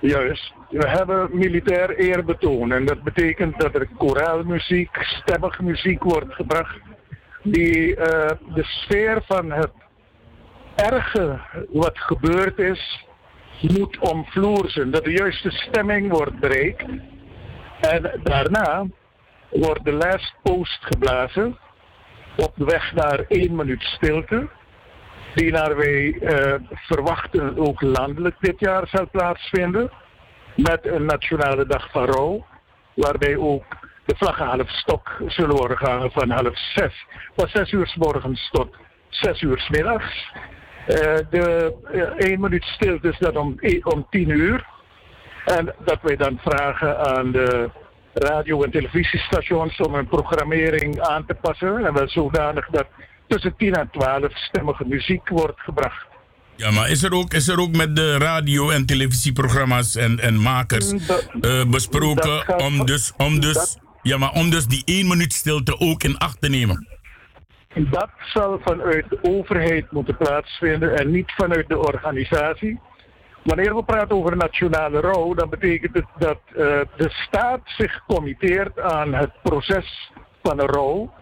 Juist. We hebben militair eerbetoon. En dat betekent dat er koraalmuziek, stemmig muziek wordt gebracht. Die eh, de sfeer van het erge wat gebeurd is, moet omvloersen. Dat de juiste stemming wordt bereikt. En daarna wordt de last post geblazen. Op de weg naar één minuut stilte. Die naar wij eh, verwachten ook landelijk dit jaar zal plaatsvinden. Met een nationale dag van rouw. Waarbij ook de vlaggen half stok zullen worden gehangen van half zes. Van zes uur s morgens tot zes uur s middags. Eh, de eh, één minuut stilte is dan om, e- om tien uur. En dat wij dan vragen aan de radio- en televisiestations om hun programmering aan te passen. En wel zodanig dat tussen 10 en 12 stemmige muziek wordt gebracht. Ja, maar is er ook, is er ook met de radio- en televisieprogramma's en, en makers eh, besproken dat gaat- om dus, om, dus, dat- ja, maar om dus die één minuut stilte ook in acht te nemen? Dat zal vanuit de overheid moeten plaatsvinden en niet vanuit de organisatie. Wanneer we praten over nationale rouw, dan betekent het dat eh, de staat zich committeert aan het proces van een rouw,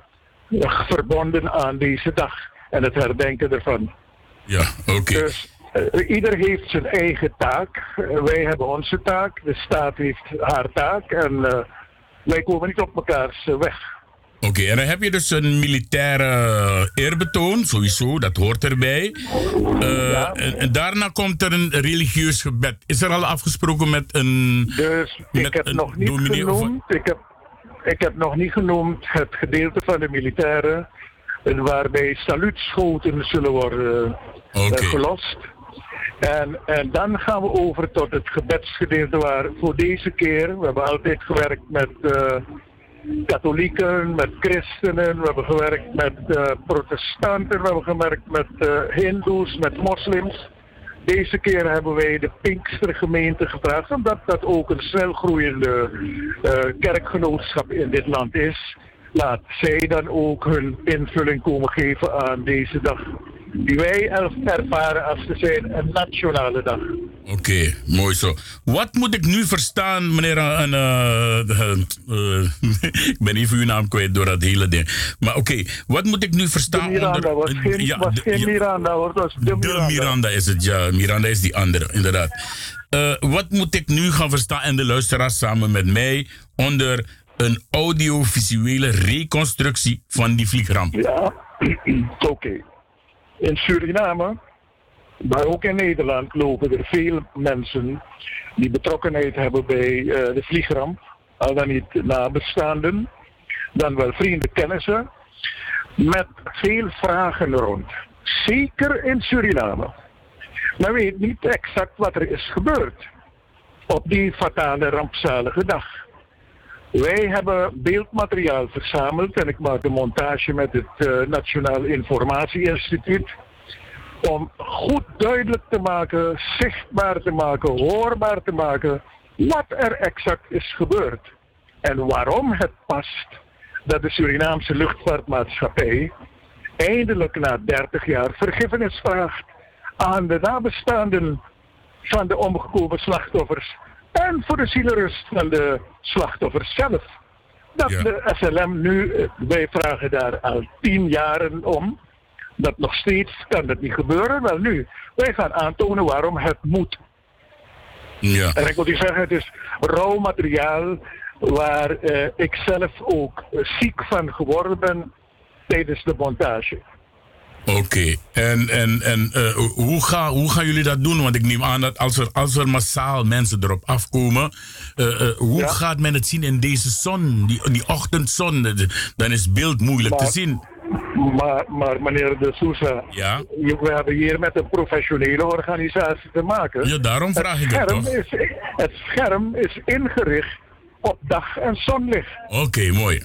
eh, verbonden aan deze dag en het herdenken ervan. Ja, oké. Dus eh, ieder heeft zijn eigen taak. Wij hebben onze taak, de staat heeft haar taak en wij komen niet op mekaars weg. Oké, en dan heb je dus een militaire eerbetoon, sowieso, dat hoort erbij. Eh, en, en daarna komt er een religieus gebed. Is er al afgesproken met een. Dus ik heb nog niet genoemd. Ik heb, ik heb nog niet genoemd het gedeelte van de militairen waarbij saluutschoten zullen worden eh, gelost. En, en dan gaan we over tot het gebedsgedeelte waar voor deze keer, we hebben altijd gewerkt met eh, katholieken, met christenen, we hebben gewerkt met eh, protestanten, we hebben gewerkt met eh hindoes, met moslims. Deze keer hebben wij de Pinkstergemeente gevraagd, omdat dat ook een snel groeiende eh, kerkgenootschap in dit land is. Laat zij dan ook hun invulling komen geven aan deze dag. Die wij er- ervaren als te zijn een nationale dag. Oké, mooi zo. Wat moet ik nu verstaan, meneer... eh, eh, eh, ik ben even uw naam kwijt door dat hele ding. Maar oké, wat moet ik nu verstaan Miranda onder... was geen, ja, was de- geen ja, Miranda hoor, het was de de Miranda. Miranda is het, ja. Miranda is die andere, inderdaad. Wat moet ik nu gaan verstaan en de luisteraars samen met mij onder een audiovisuele reconstructie van die vliegramp? Ja, oké. In Suriname, maar ook in Nederland, lopen er veel mensen die betrokkenheid hebben bij eh, de vliegramp. Al dan niet nabestaanden, dan wel vrienden, kennissen. Met veel vragen rond. Zeker in Suriname. Men weet niet exact wat er is gebeurd op die fatale rampzalige dag. Wij hebben beeldmateriaal verzameld en ik maak een montage met het eh, Nationaal Informatie Instituut. Om goed duidelijk te maken, zichtbaar te maken, hoorbaar te maken wat er exact is gebeurd. En waarom het past dat de Surinaamse luchtvaartmaatschappij eindelijk na 30 jaar vergiffenis vraagt aan de nabestaanden van de omgekomen slachtoffers en voor de zielenrust van de slachtoffers zelf. Dat de SLM nu, eh, wij vragen daar al tien jaren om, dat nog steeds kan dat niet gebeuren. Wel nu, wij gaan aantonen waarom het moet. Ja. En ik moet u zeggen, het is rauw materiaal waar eh, ik zelf ook eh, ziek van geworden ben tijdens de montage. Oké, en, en, en eh, hoe, ga, hoe gaan jullie dat doen? Want ik neem aan dat als er, als er massaal mensen erop afkomen, eh, eh, hoe gaat men het zien in deze zon, die, die ochtendzon? Dan is beeld moeilijk te zien. Maar, maar meneer De Sousa, Ja? we hebben hier met een professionele organisatie te maken. Ja, daarom vraag ik het toch? is, Het scherm is ingericht op dag- en zonlicht. Oké, mooi.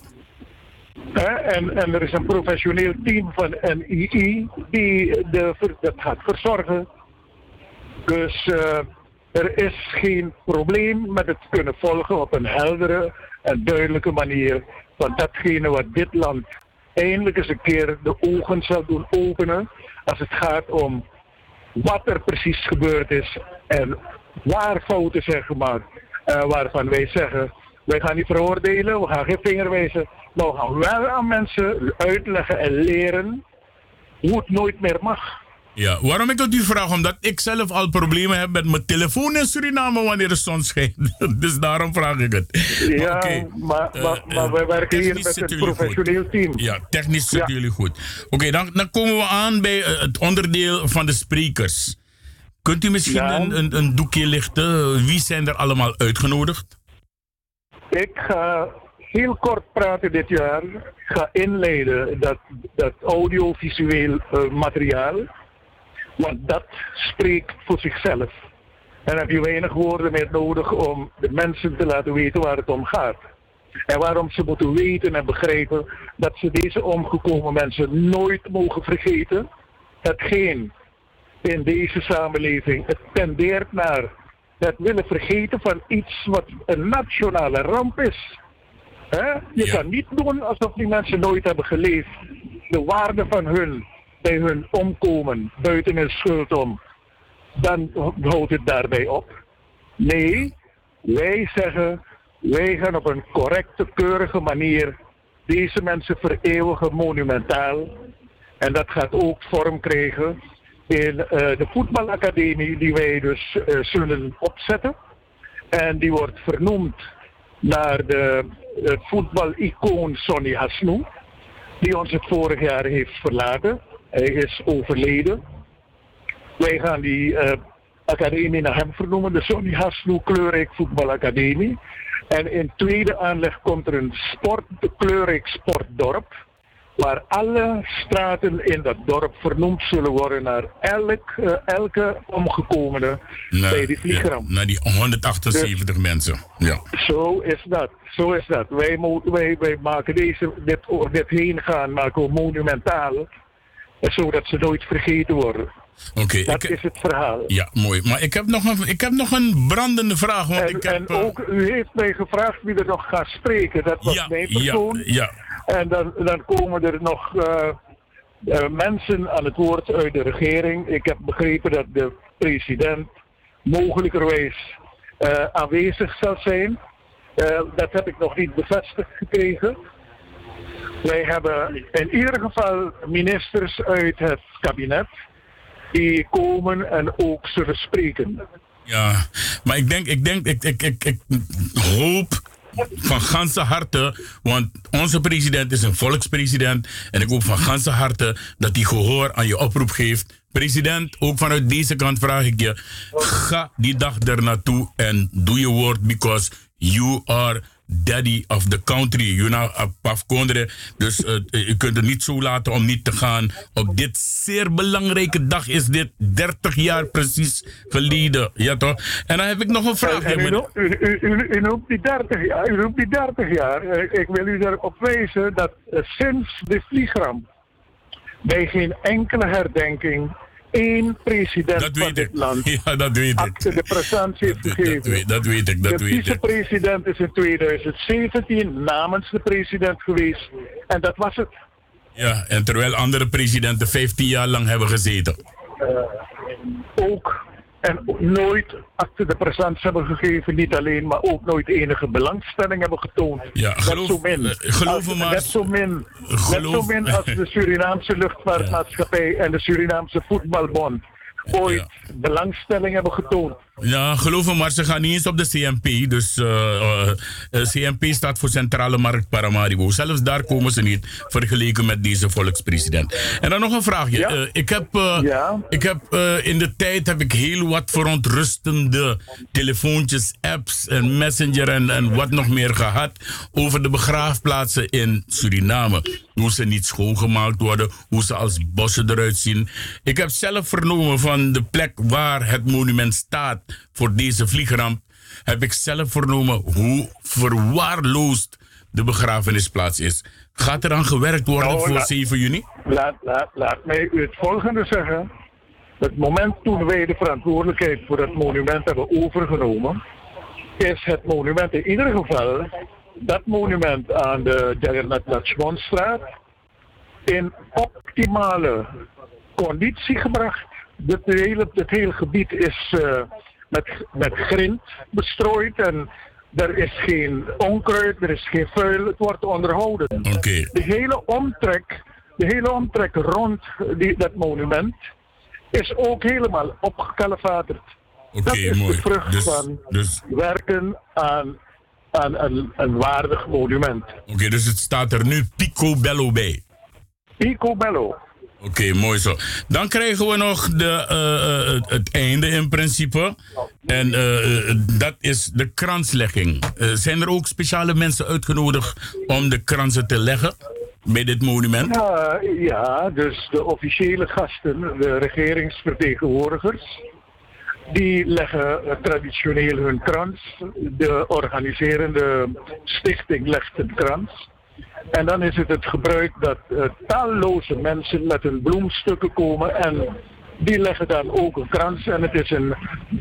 En, en er is een professioneel team van NII die de, dat gaat verzorgen. Dus eh, er is geen probleem met het kunnen volgen op een heldere en duidelijke manier van datgene wat dit land eindelijk eens een keer de ogen zal doen openen als het gaat om wat er precies gebeurd is en waar fouten zijn gemaakt. Eh, waarvan wij zeggen, wij gaan niet veroordelen, we gaan geen vinger wijzen, maar we gaan wel aan mensen uitleggen en leren hoe het nooit meer mag. Ja, waarom ik het u vraag? Omdat ik zelf al problemen heb met mijn telefoon in Suriname wanneer de zon schijnt. dus daarom vraag ik het. Ja, maar, Eh, maar, maar wij werken hier met een professioneel team. Ja, technisch zitten jullie goed. Oké, dan, dan komen we aan bij eh, het onderdeel van de sprekers. Kunt u misschien Ja. een, een, een doekje lichten? Wie zijn er allemaal uitgenodigd? Ik ga heel kort praten dit jaar. Ga inleiden dat, dat audiovisueel eh, materiaal. Want dat spreekt voor zichzelf. En heb je weinig woorden meer nodig om de mensen te laten weten waar het om gaat. En waarom ze moeten weten en begrijpen dat ze deze omgekomen mensen nooit mogen vergeten. Hetgeen in deze samenleving het tendeert naar het willen vergeten van iets wat een nationale ramp is. Hè? Je kan niet doen alsof die mensen nooit hebben geleefd. De waarde van hun bij hun omkomen buiten hun schuld om. Dan houdt het daarbij op. Nee, wij zeggen, wij gaan op een correcte, keurige manier deze mensen vereeuwigen monumentaal. En dat gaat ook vorm krijgen in eh, de voetbalacademie die wij dus eh, zullen opzetten. En die wordt vernoemd naar de, het voetbalicoon Sonny Hasnou, die ons het vorig jaar heeft verlaten. Hij is overleden. Wij gaan die eh, academie naar hem vernoemen, de Sonny Hasnou Kleurrijk Voetbalacademie. En in tweede aanleg komt er een sport, Kleurrijk Sportdorp. Waar alle straten in dat dorp vernoemd zullen worden naar elk, eh, elke omgekomene bij die vliegramp. Naar die 178 mensen. Ja. Zo is dat. Zo is dat. Wij, wij, wij maken deze, dit, dit heen gaan maken we monumentaal. eh, Zodat ze nooit vergeten worden. Oké, dat ik- is het verhaal. Ja, mooi. Maar ik heb nog een, ik heb nog een brandende vraag. Want En, ik heb, en ook, u heeft mij gevraagd wie er nog gaat spreken. Dat was Ja, mijn ja, persoon. ja. En dan, dan komen er nog eh, eh, mensen aan het woord uit de regering. Ik heb begrepen dat de president mogelijkerwijs eh, aanwezig zal zijn. Dat heb ik nog niet bevestigd gekregen. Wij hebben in ieder geval ministers uit het kabinet die komen en ook zullen spreken. Ja, maar ik denk, ik denk, ik, ik, ik, ik hoop van ganse harte, want onze president is een volkspresident en ik hoop van ganse harte dat hij gehoor aan je oproep geeft. President, ook vanuit deze kant vraag ik je, ga die dag er naartoe en doe je woord, because you are daddy of the country. You know, afkonderen. Dus eh, je kunt het niet zo laten om niet te gaan. Op dit zeer belangrijke dag is dit 30 jaar precies geleden. Ja toch? En dan heb ik nog een vraag. En u, u, u, u, u noemt die 30 jaar. U noemt die 30 jaar. Eh, Ik wil u erop wijzen dat sinds de vliegramp bij geen enkele herdenking één president van dit land Ja, dat weet ik. de presentatie heeft gegeven. Dat weet, dat weet ik, dat de vicepresident is in 2017 namens de president geweest. En dat was het. Ja, en terwijl andere presidenten 15 jaar lang hebben gezeten. Eh, ook en nooit achter de presentatie hebben gegeven. Niet alleen, maar ook nooit enige belangstelling hebben getoond. Ja, net geloof- zo min. eh, geloof als, maar- Net zo min, net zo Geloof- min als de Surinaamse luchtvaartmaatschappij en de Surinaamse voetbalbond ooit belangstelling hebben getoond. Ja, geloof me maar, ze gaan niet eens op de CMP. Dus eh, eh, eh, CMP staat voor Centrale Markt Paramaribo. Zelfs daar komen ze niet vergeleken met deze volkspresident. En dan nog een vraagje. Ik heb, ik heb in de tijd heb ik heel wat verontrustende telefoontjes, apps en messenger en, en wat nog meer gehad over de begraafplaatsen in Suriname. Hoe ze niet schoongemaakt worden, hoe ze als bossen eruit zien. Ik heb zelf vernomen van de plek waar het monument staat voor deze vliegramp. Heb ik zelf vernomen hoe verwaarloosd de begrafenisplaats is. Gaat er aan gewerkt worden Nou, voor laat- 7 juni? Laat, laat, laat mij u het volgende zeggen. Het moment toen wij de verantwoordelijkheid voor het monument hebben overgenomen, is het monument in ieder geval, dat monument aan de Jagannath Lakshmanstraat, in optimale conditie gebracht. Het hele, het hele gebied is eh, met, met grind bestrooid en er is geen onkruid, er is geen vuil, het wordt onderhouden. Oké. De hele omtrek, de hele omtrek rond die, dat monument is ook helemaal opgekalefaterd. Oké, dat is mooi. de vrucht Dus- van dus- werken aan, aan een, een waardig monument. Oké, dus het staat er nu Picobello bij. Picobello. Oké, mooi zo. Dan krijgen we nog de, eh, eh, het, einde in principe. En eh, dat is de kranslegging. Zijn er ook speciale mensen uitgenodigd om de kransen te leggen bij dit monument? Ja, ja, dus de officiële gasten, de regeringsvertegenwoordigers, die leggen traditioneel hun krans. De organiserende stichting legt een krans. En dan is het het gebruik dat eh, talloze mensen met hun bloemstukken komen en die leggen dan ook een krans. En het is een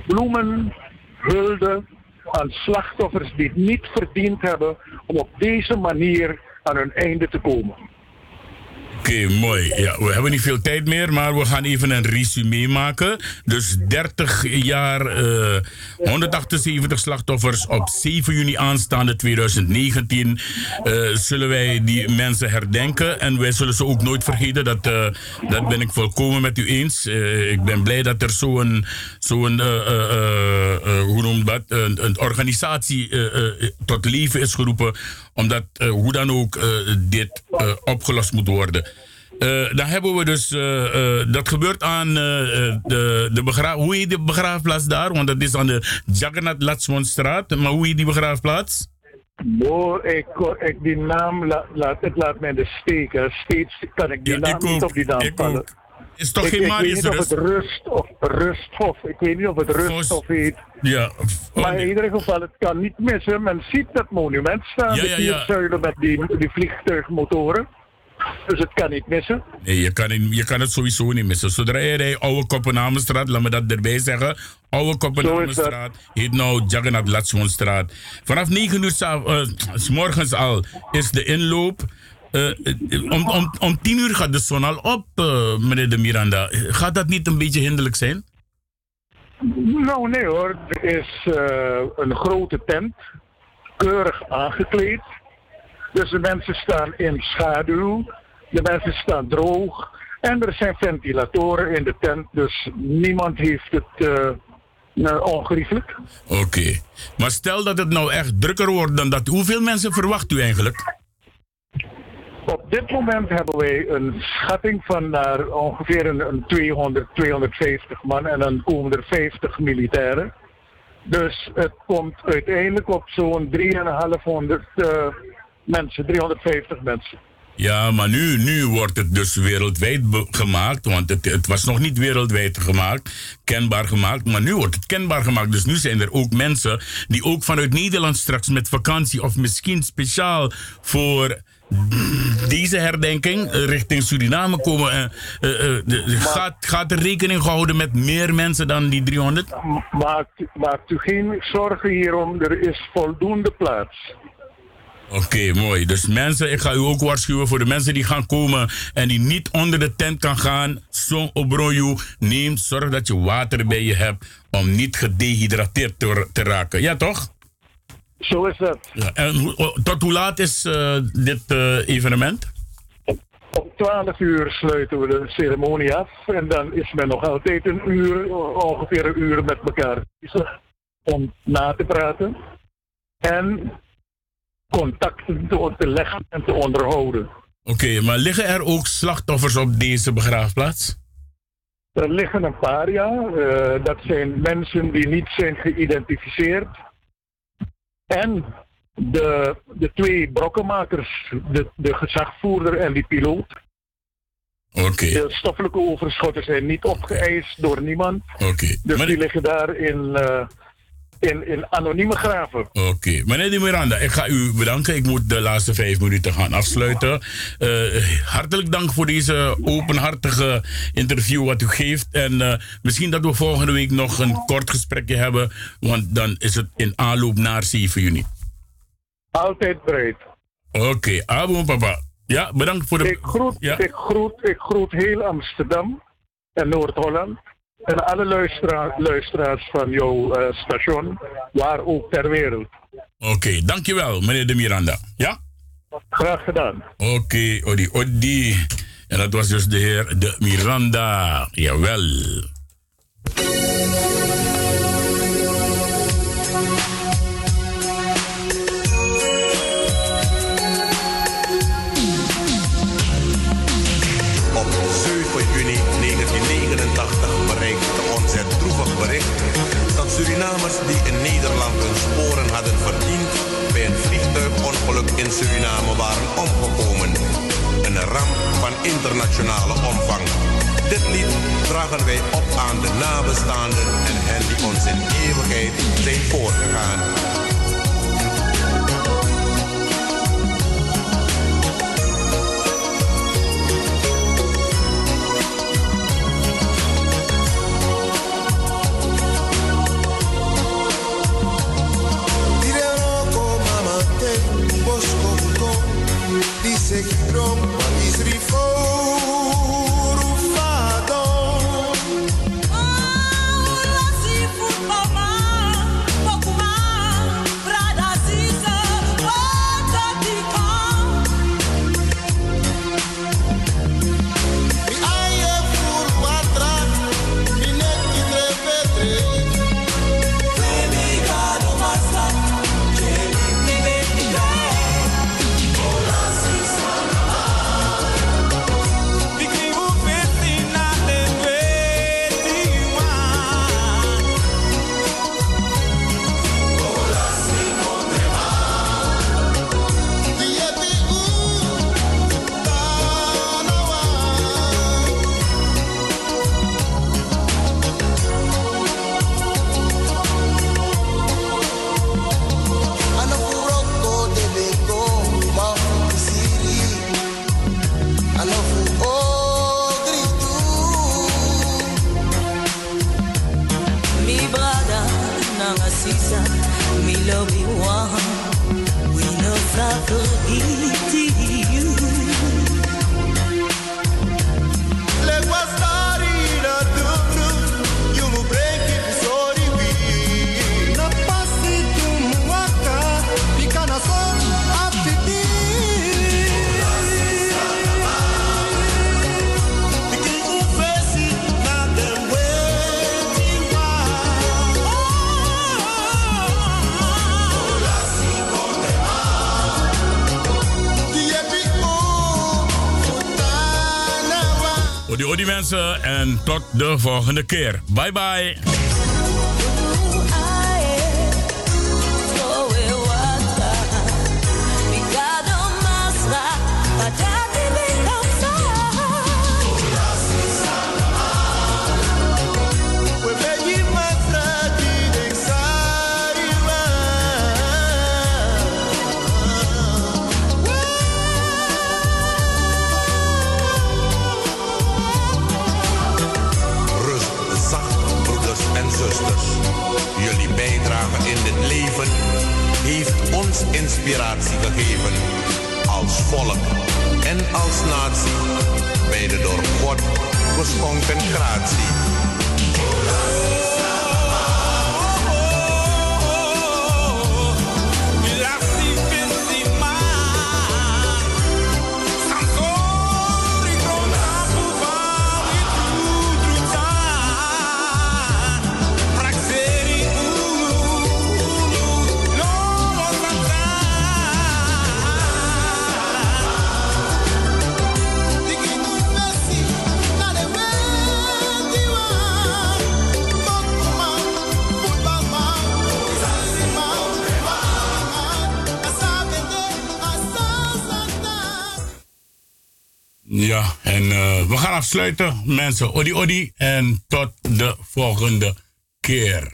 bloemenhulde aan slachtoffers die het niet verdiend hebben om op deze manier aan hun einde te komen. Oké, mooi. Ja, we hebben niet veel tijd meer, maar we gaan even een resume maken. Dus 30 jaar, eh 178 slachtoffers op 7 juni aanstaande 2019. eh, zullen wij die mensen herdenken. En wij zullen ze ook nooit vergeten. Dat, eh, dat ben ik volkomen met u eens. Ik ben blij dat er zo'n, hoe noem dat, een, een organisatie tot leven is geroepen. Omdat, eh, hoe dan ook, eh, dit eh, opgelost moet worden. Dan hebben we dus, dat gebeurt aan de, de begraaf... Hoe heet de begraafplaats daar? Want dat is aan de Jagannath Latsmanstraat. Maar hoe heet die begraafplaats? Bo, ik, ik die naam, la- laat, het laat mij de steek. hè. Steeds kan ik die Ja, naam ik niet op die naam vallen. ook. Is toch ik, geen ik weet niet of het Rust of Rusthof. Ik weet niet of het Rusthof heet. Ja. Maar in ieder geval, het kan niet missen. Men ziet dat monument staan. Ja, de ja, vier ja. zuilen met die, die vliegtuigmotoren. Dus het kan niet missen. Nee, je kan, het- je kan het sowieso niet missen. Zodra je rijdt Oude Koppenhamenstraat, laat me dat erbij zeggen. Oude Koppenhamenstraat heet nou Jagannath Latsmanstraat. Vanaf 9 uur s morgens al is de inloop. Eh, om, om, om 10 uur gaat de zon al op, eh, meneer de Miranda. Gaat dat niet een beetje hinderlijk zijn? Nou nee hoor, er is eh, een grote tent, keurig aangekleed. Dus de mensen staan in schaduw, de mensen staan droog. En er zijn ventilatoren in de tent, dus niemand heeft het ongeriefelijk. Oké. Maar stel dat het nou echt drukker wordt dan dat. Hoeveel mensen verwacht u eigenlijk? Op dit moment hebben wij een schatting van naar ongeveer een, een 200, 250 man en dan komen er 50 militairen. Dus het komt uiteindelijk op zo'n 3,500 uh, mensen, 350 mensen. Ja, maar nu, nu wordt het dus wereldwijd gemaakt. Want het, het was nog niet wereldwijd gemaakt, kenbaar gemaakt. Maar nu wordt het kenbaar gemaakt. Dus nu zijn er ook mensen die ook vanuit Nederland straks met vakantie. of misschien speciaal voor deze herdenking eh, richting Suriname komen. eh, eh, de- gaat, gaat er rekening gehouden met meer mensen dan die 300? Maakt, maakt u geen zorgen hierom, er is voldoende plaats. Oké, mooi. Dus mensen, ik ga u ook waarschuwen voor de mensen die gaan komen en die niet onder de tent kan gaan. Zo'n obroju, neem zorg dat je water bij je hebt om niet gedehydrateerd te, te raken. Ja, toch? Zo is dat. Ja, en oh, tot hoe laat is eh, dit eh, evenement? Om 12 uur sluiten we de ceremonie af en dan is men nog altijd een uur, ongeveer een uur met elkaar bezig om na te praten en contacten te, te leggen en te onderhouden. Oké, maar liggen er ook slachtoffers op deze begraafplaats? Er liggen een paar, ja. Eh, dat zijn mensen die niet zijn geïdentificeerd. En de, de twee brokkenmakers, de, de gezagvoerder en die piloot. Oké. De stoffelijke overschotten zijn niet opgeëist door niemand. Oké. Dus die liggen daar in, eh, in, in anonieme graven. Oké, meneer de Miranda, ik ga u bedanken. Ik moet de laatste vijf minuten gaan afsluiten. Eh, hartelijk dank voor deze openhartige interview wat u geeft. En eh, misschien dat we volgende week nog een kort gesprekje hebben, want dan is het in aanloop naar 7 juni. Altijd bereid. Oké, abo papa. Ja, bedankt voor de... Ik groet, Ja. ik groet, ik groet heel Amsterdam en Noord-Holland. En alle luistera luisteraars van jouw eh, station, waar ook ter wereld. Oké, dankjewel meneer de Miranda. Ja? Graag gedaan. Oké, Odi Odi. En dat was dus de heer de Miranda. Jawel. Die in Nederland hun sporen hadden verdiend bij een vliegtuigongeluk in Suriname waren omgekomen. Een ramp van internationale omvang. Dit lied dragen wij op aan de nabestaanden en hen die ons in eeuwigheid zijn voorgegaan. Dice gidrom isrifo rufado tot de volgende keer. Bye bye. Volk en als natie. Bij door God geschonken gratie. Afsluiten, mensen. Odi odi en tot de volgende keer.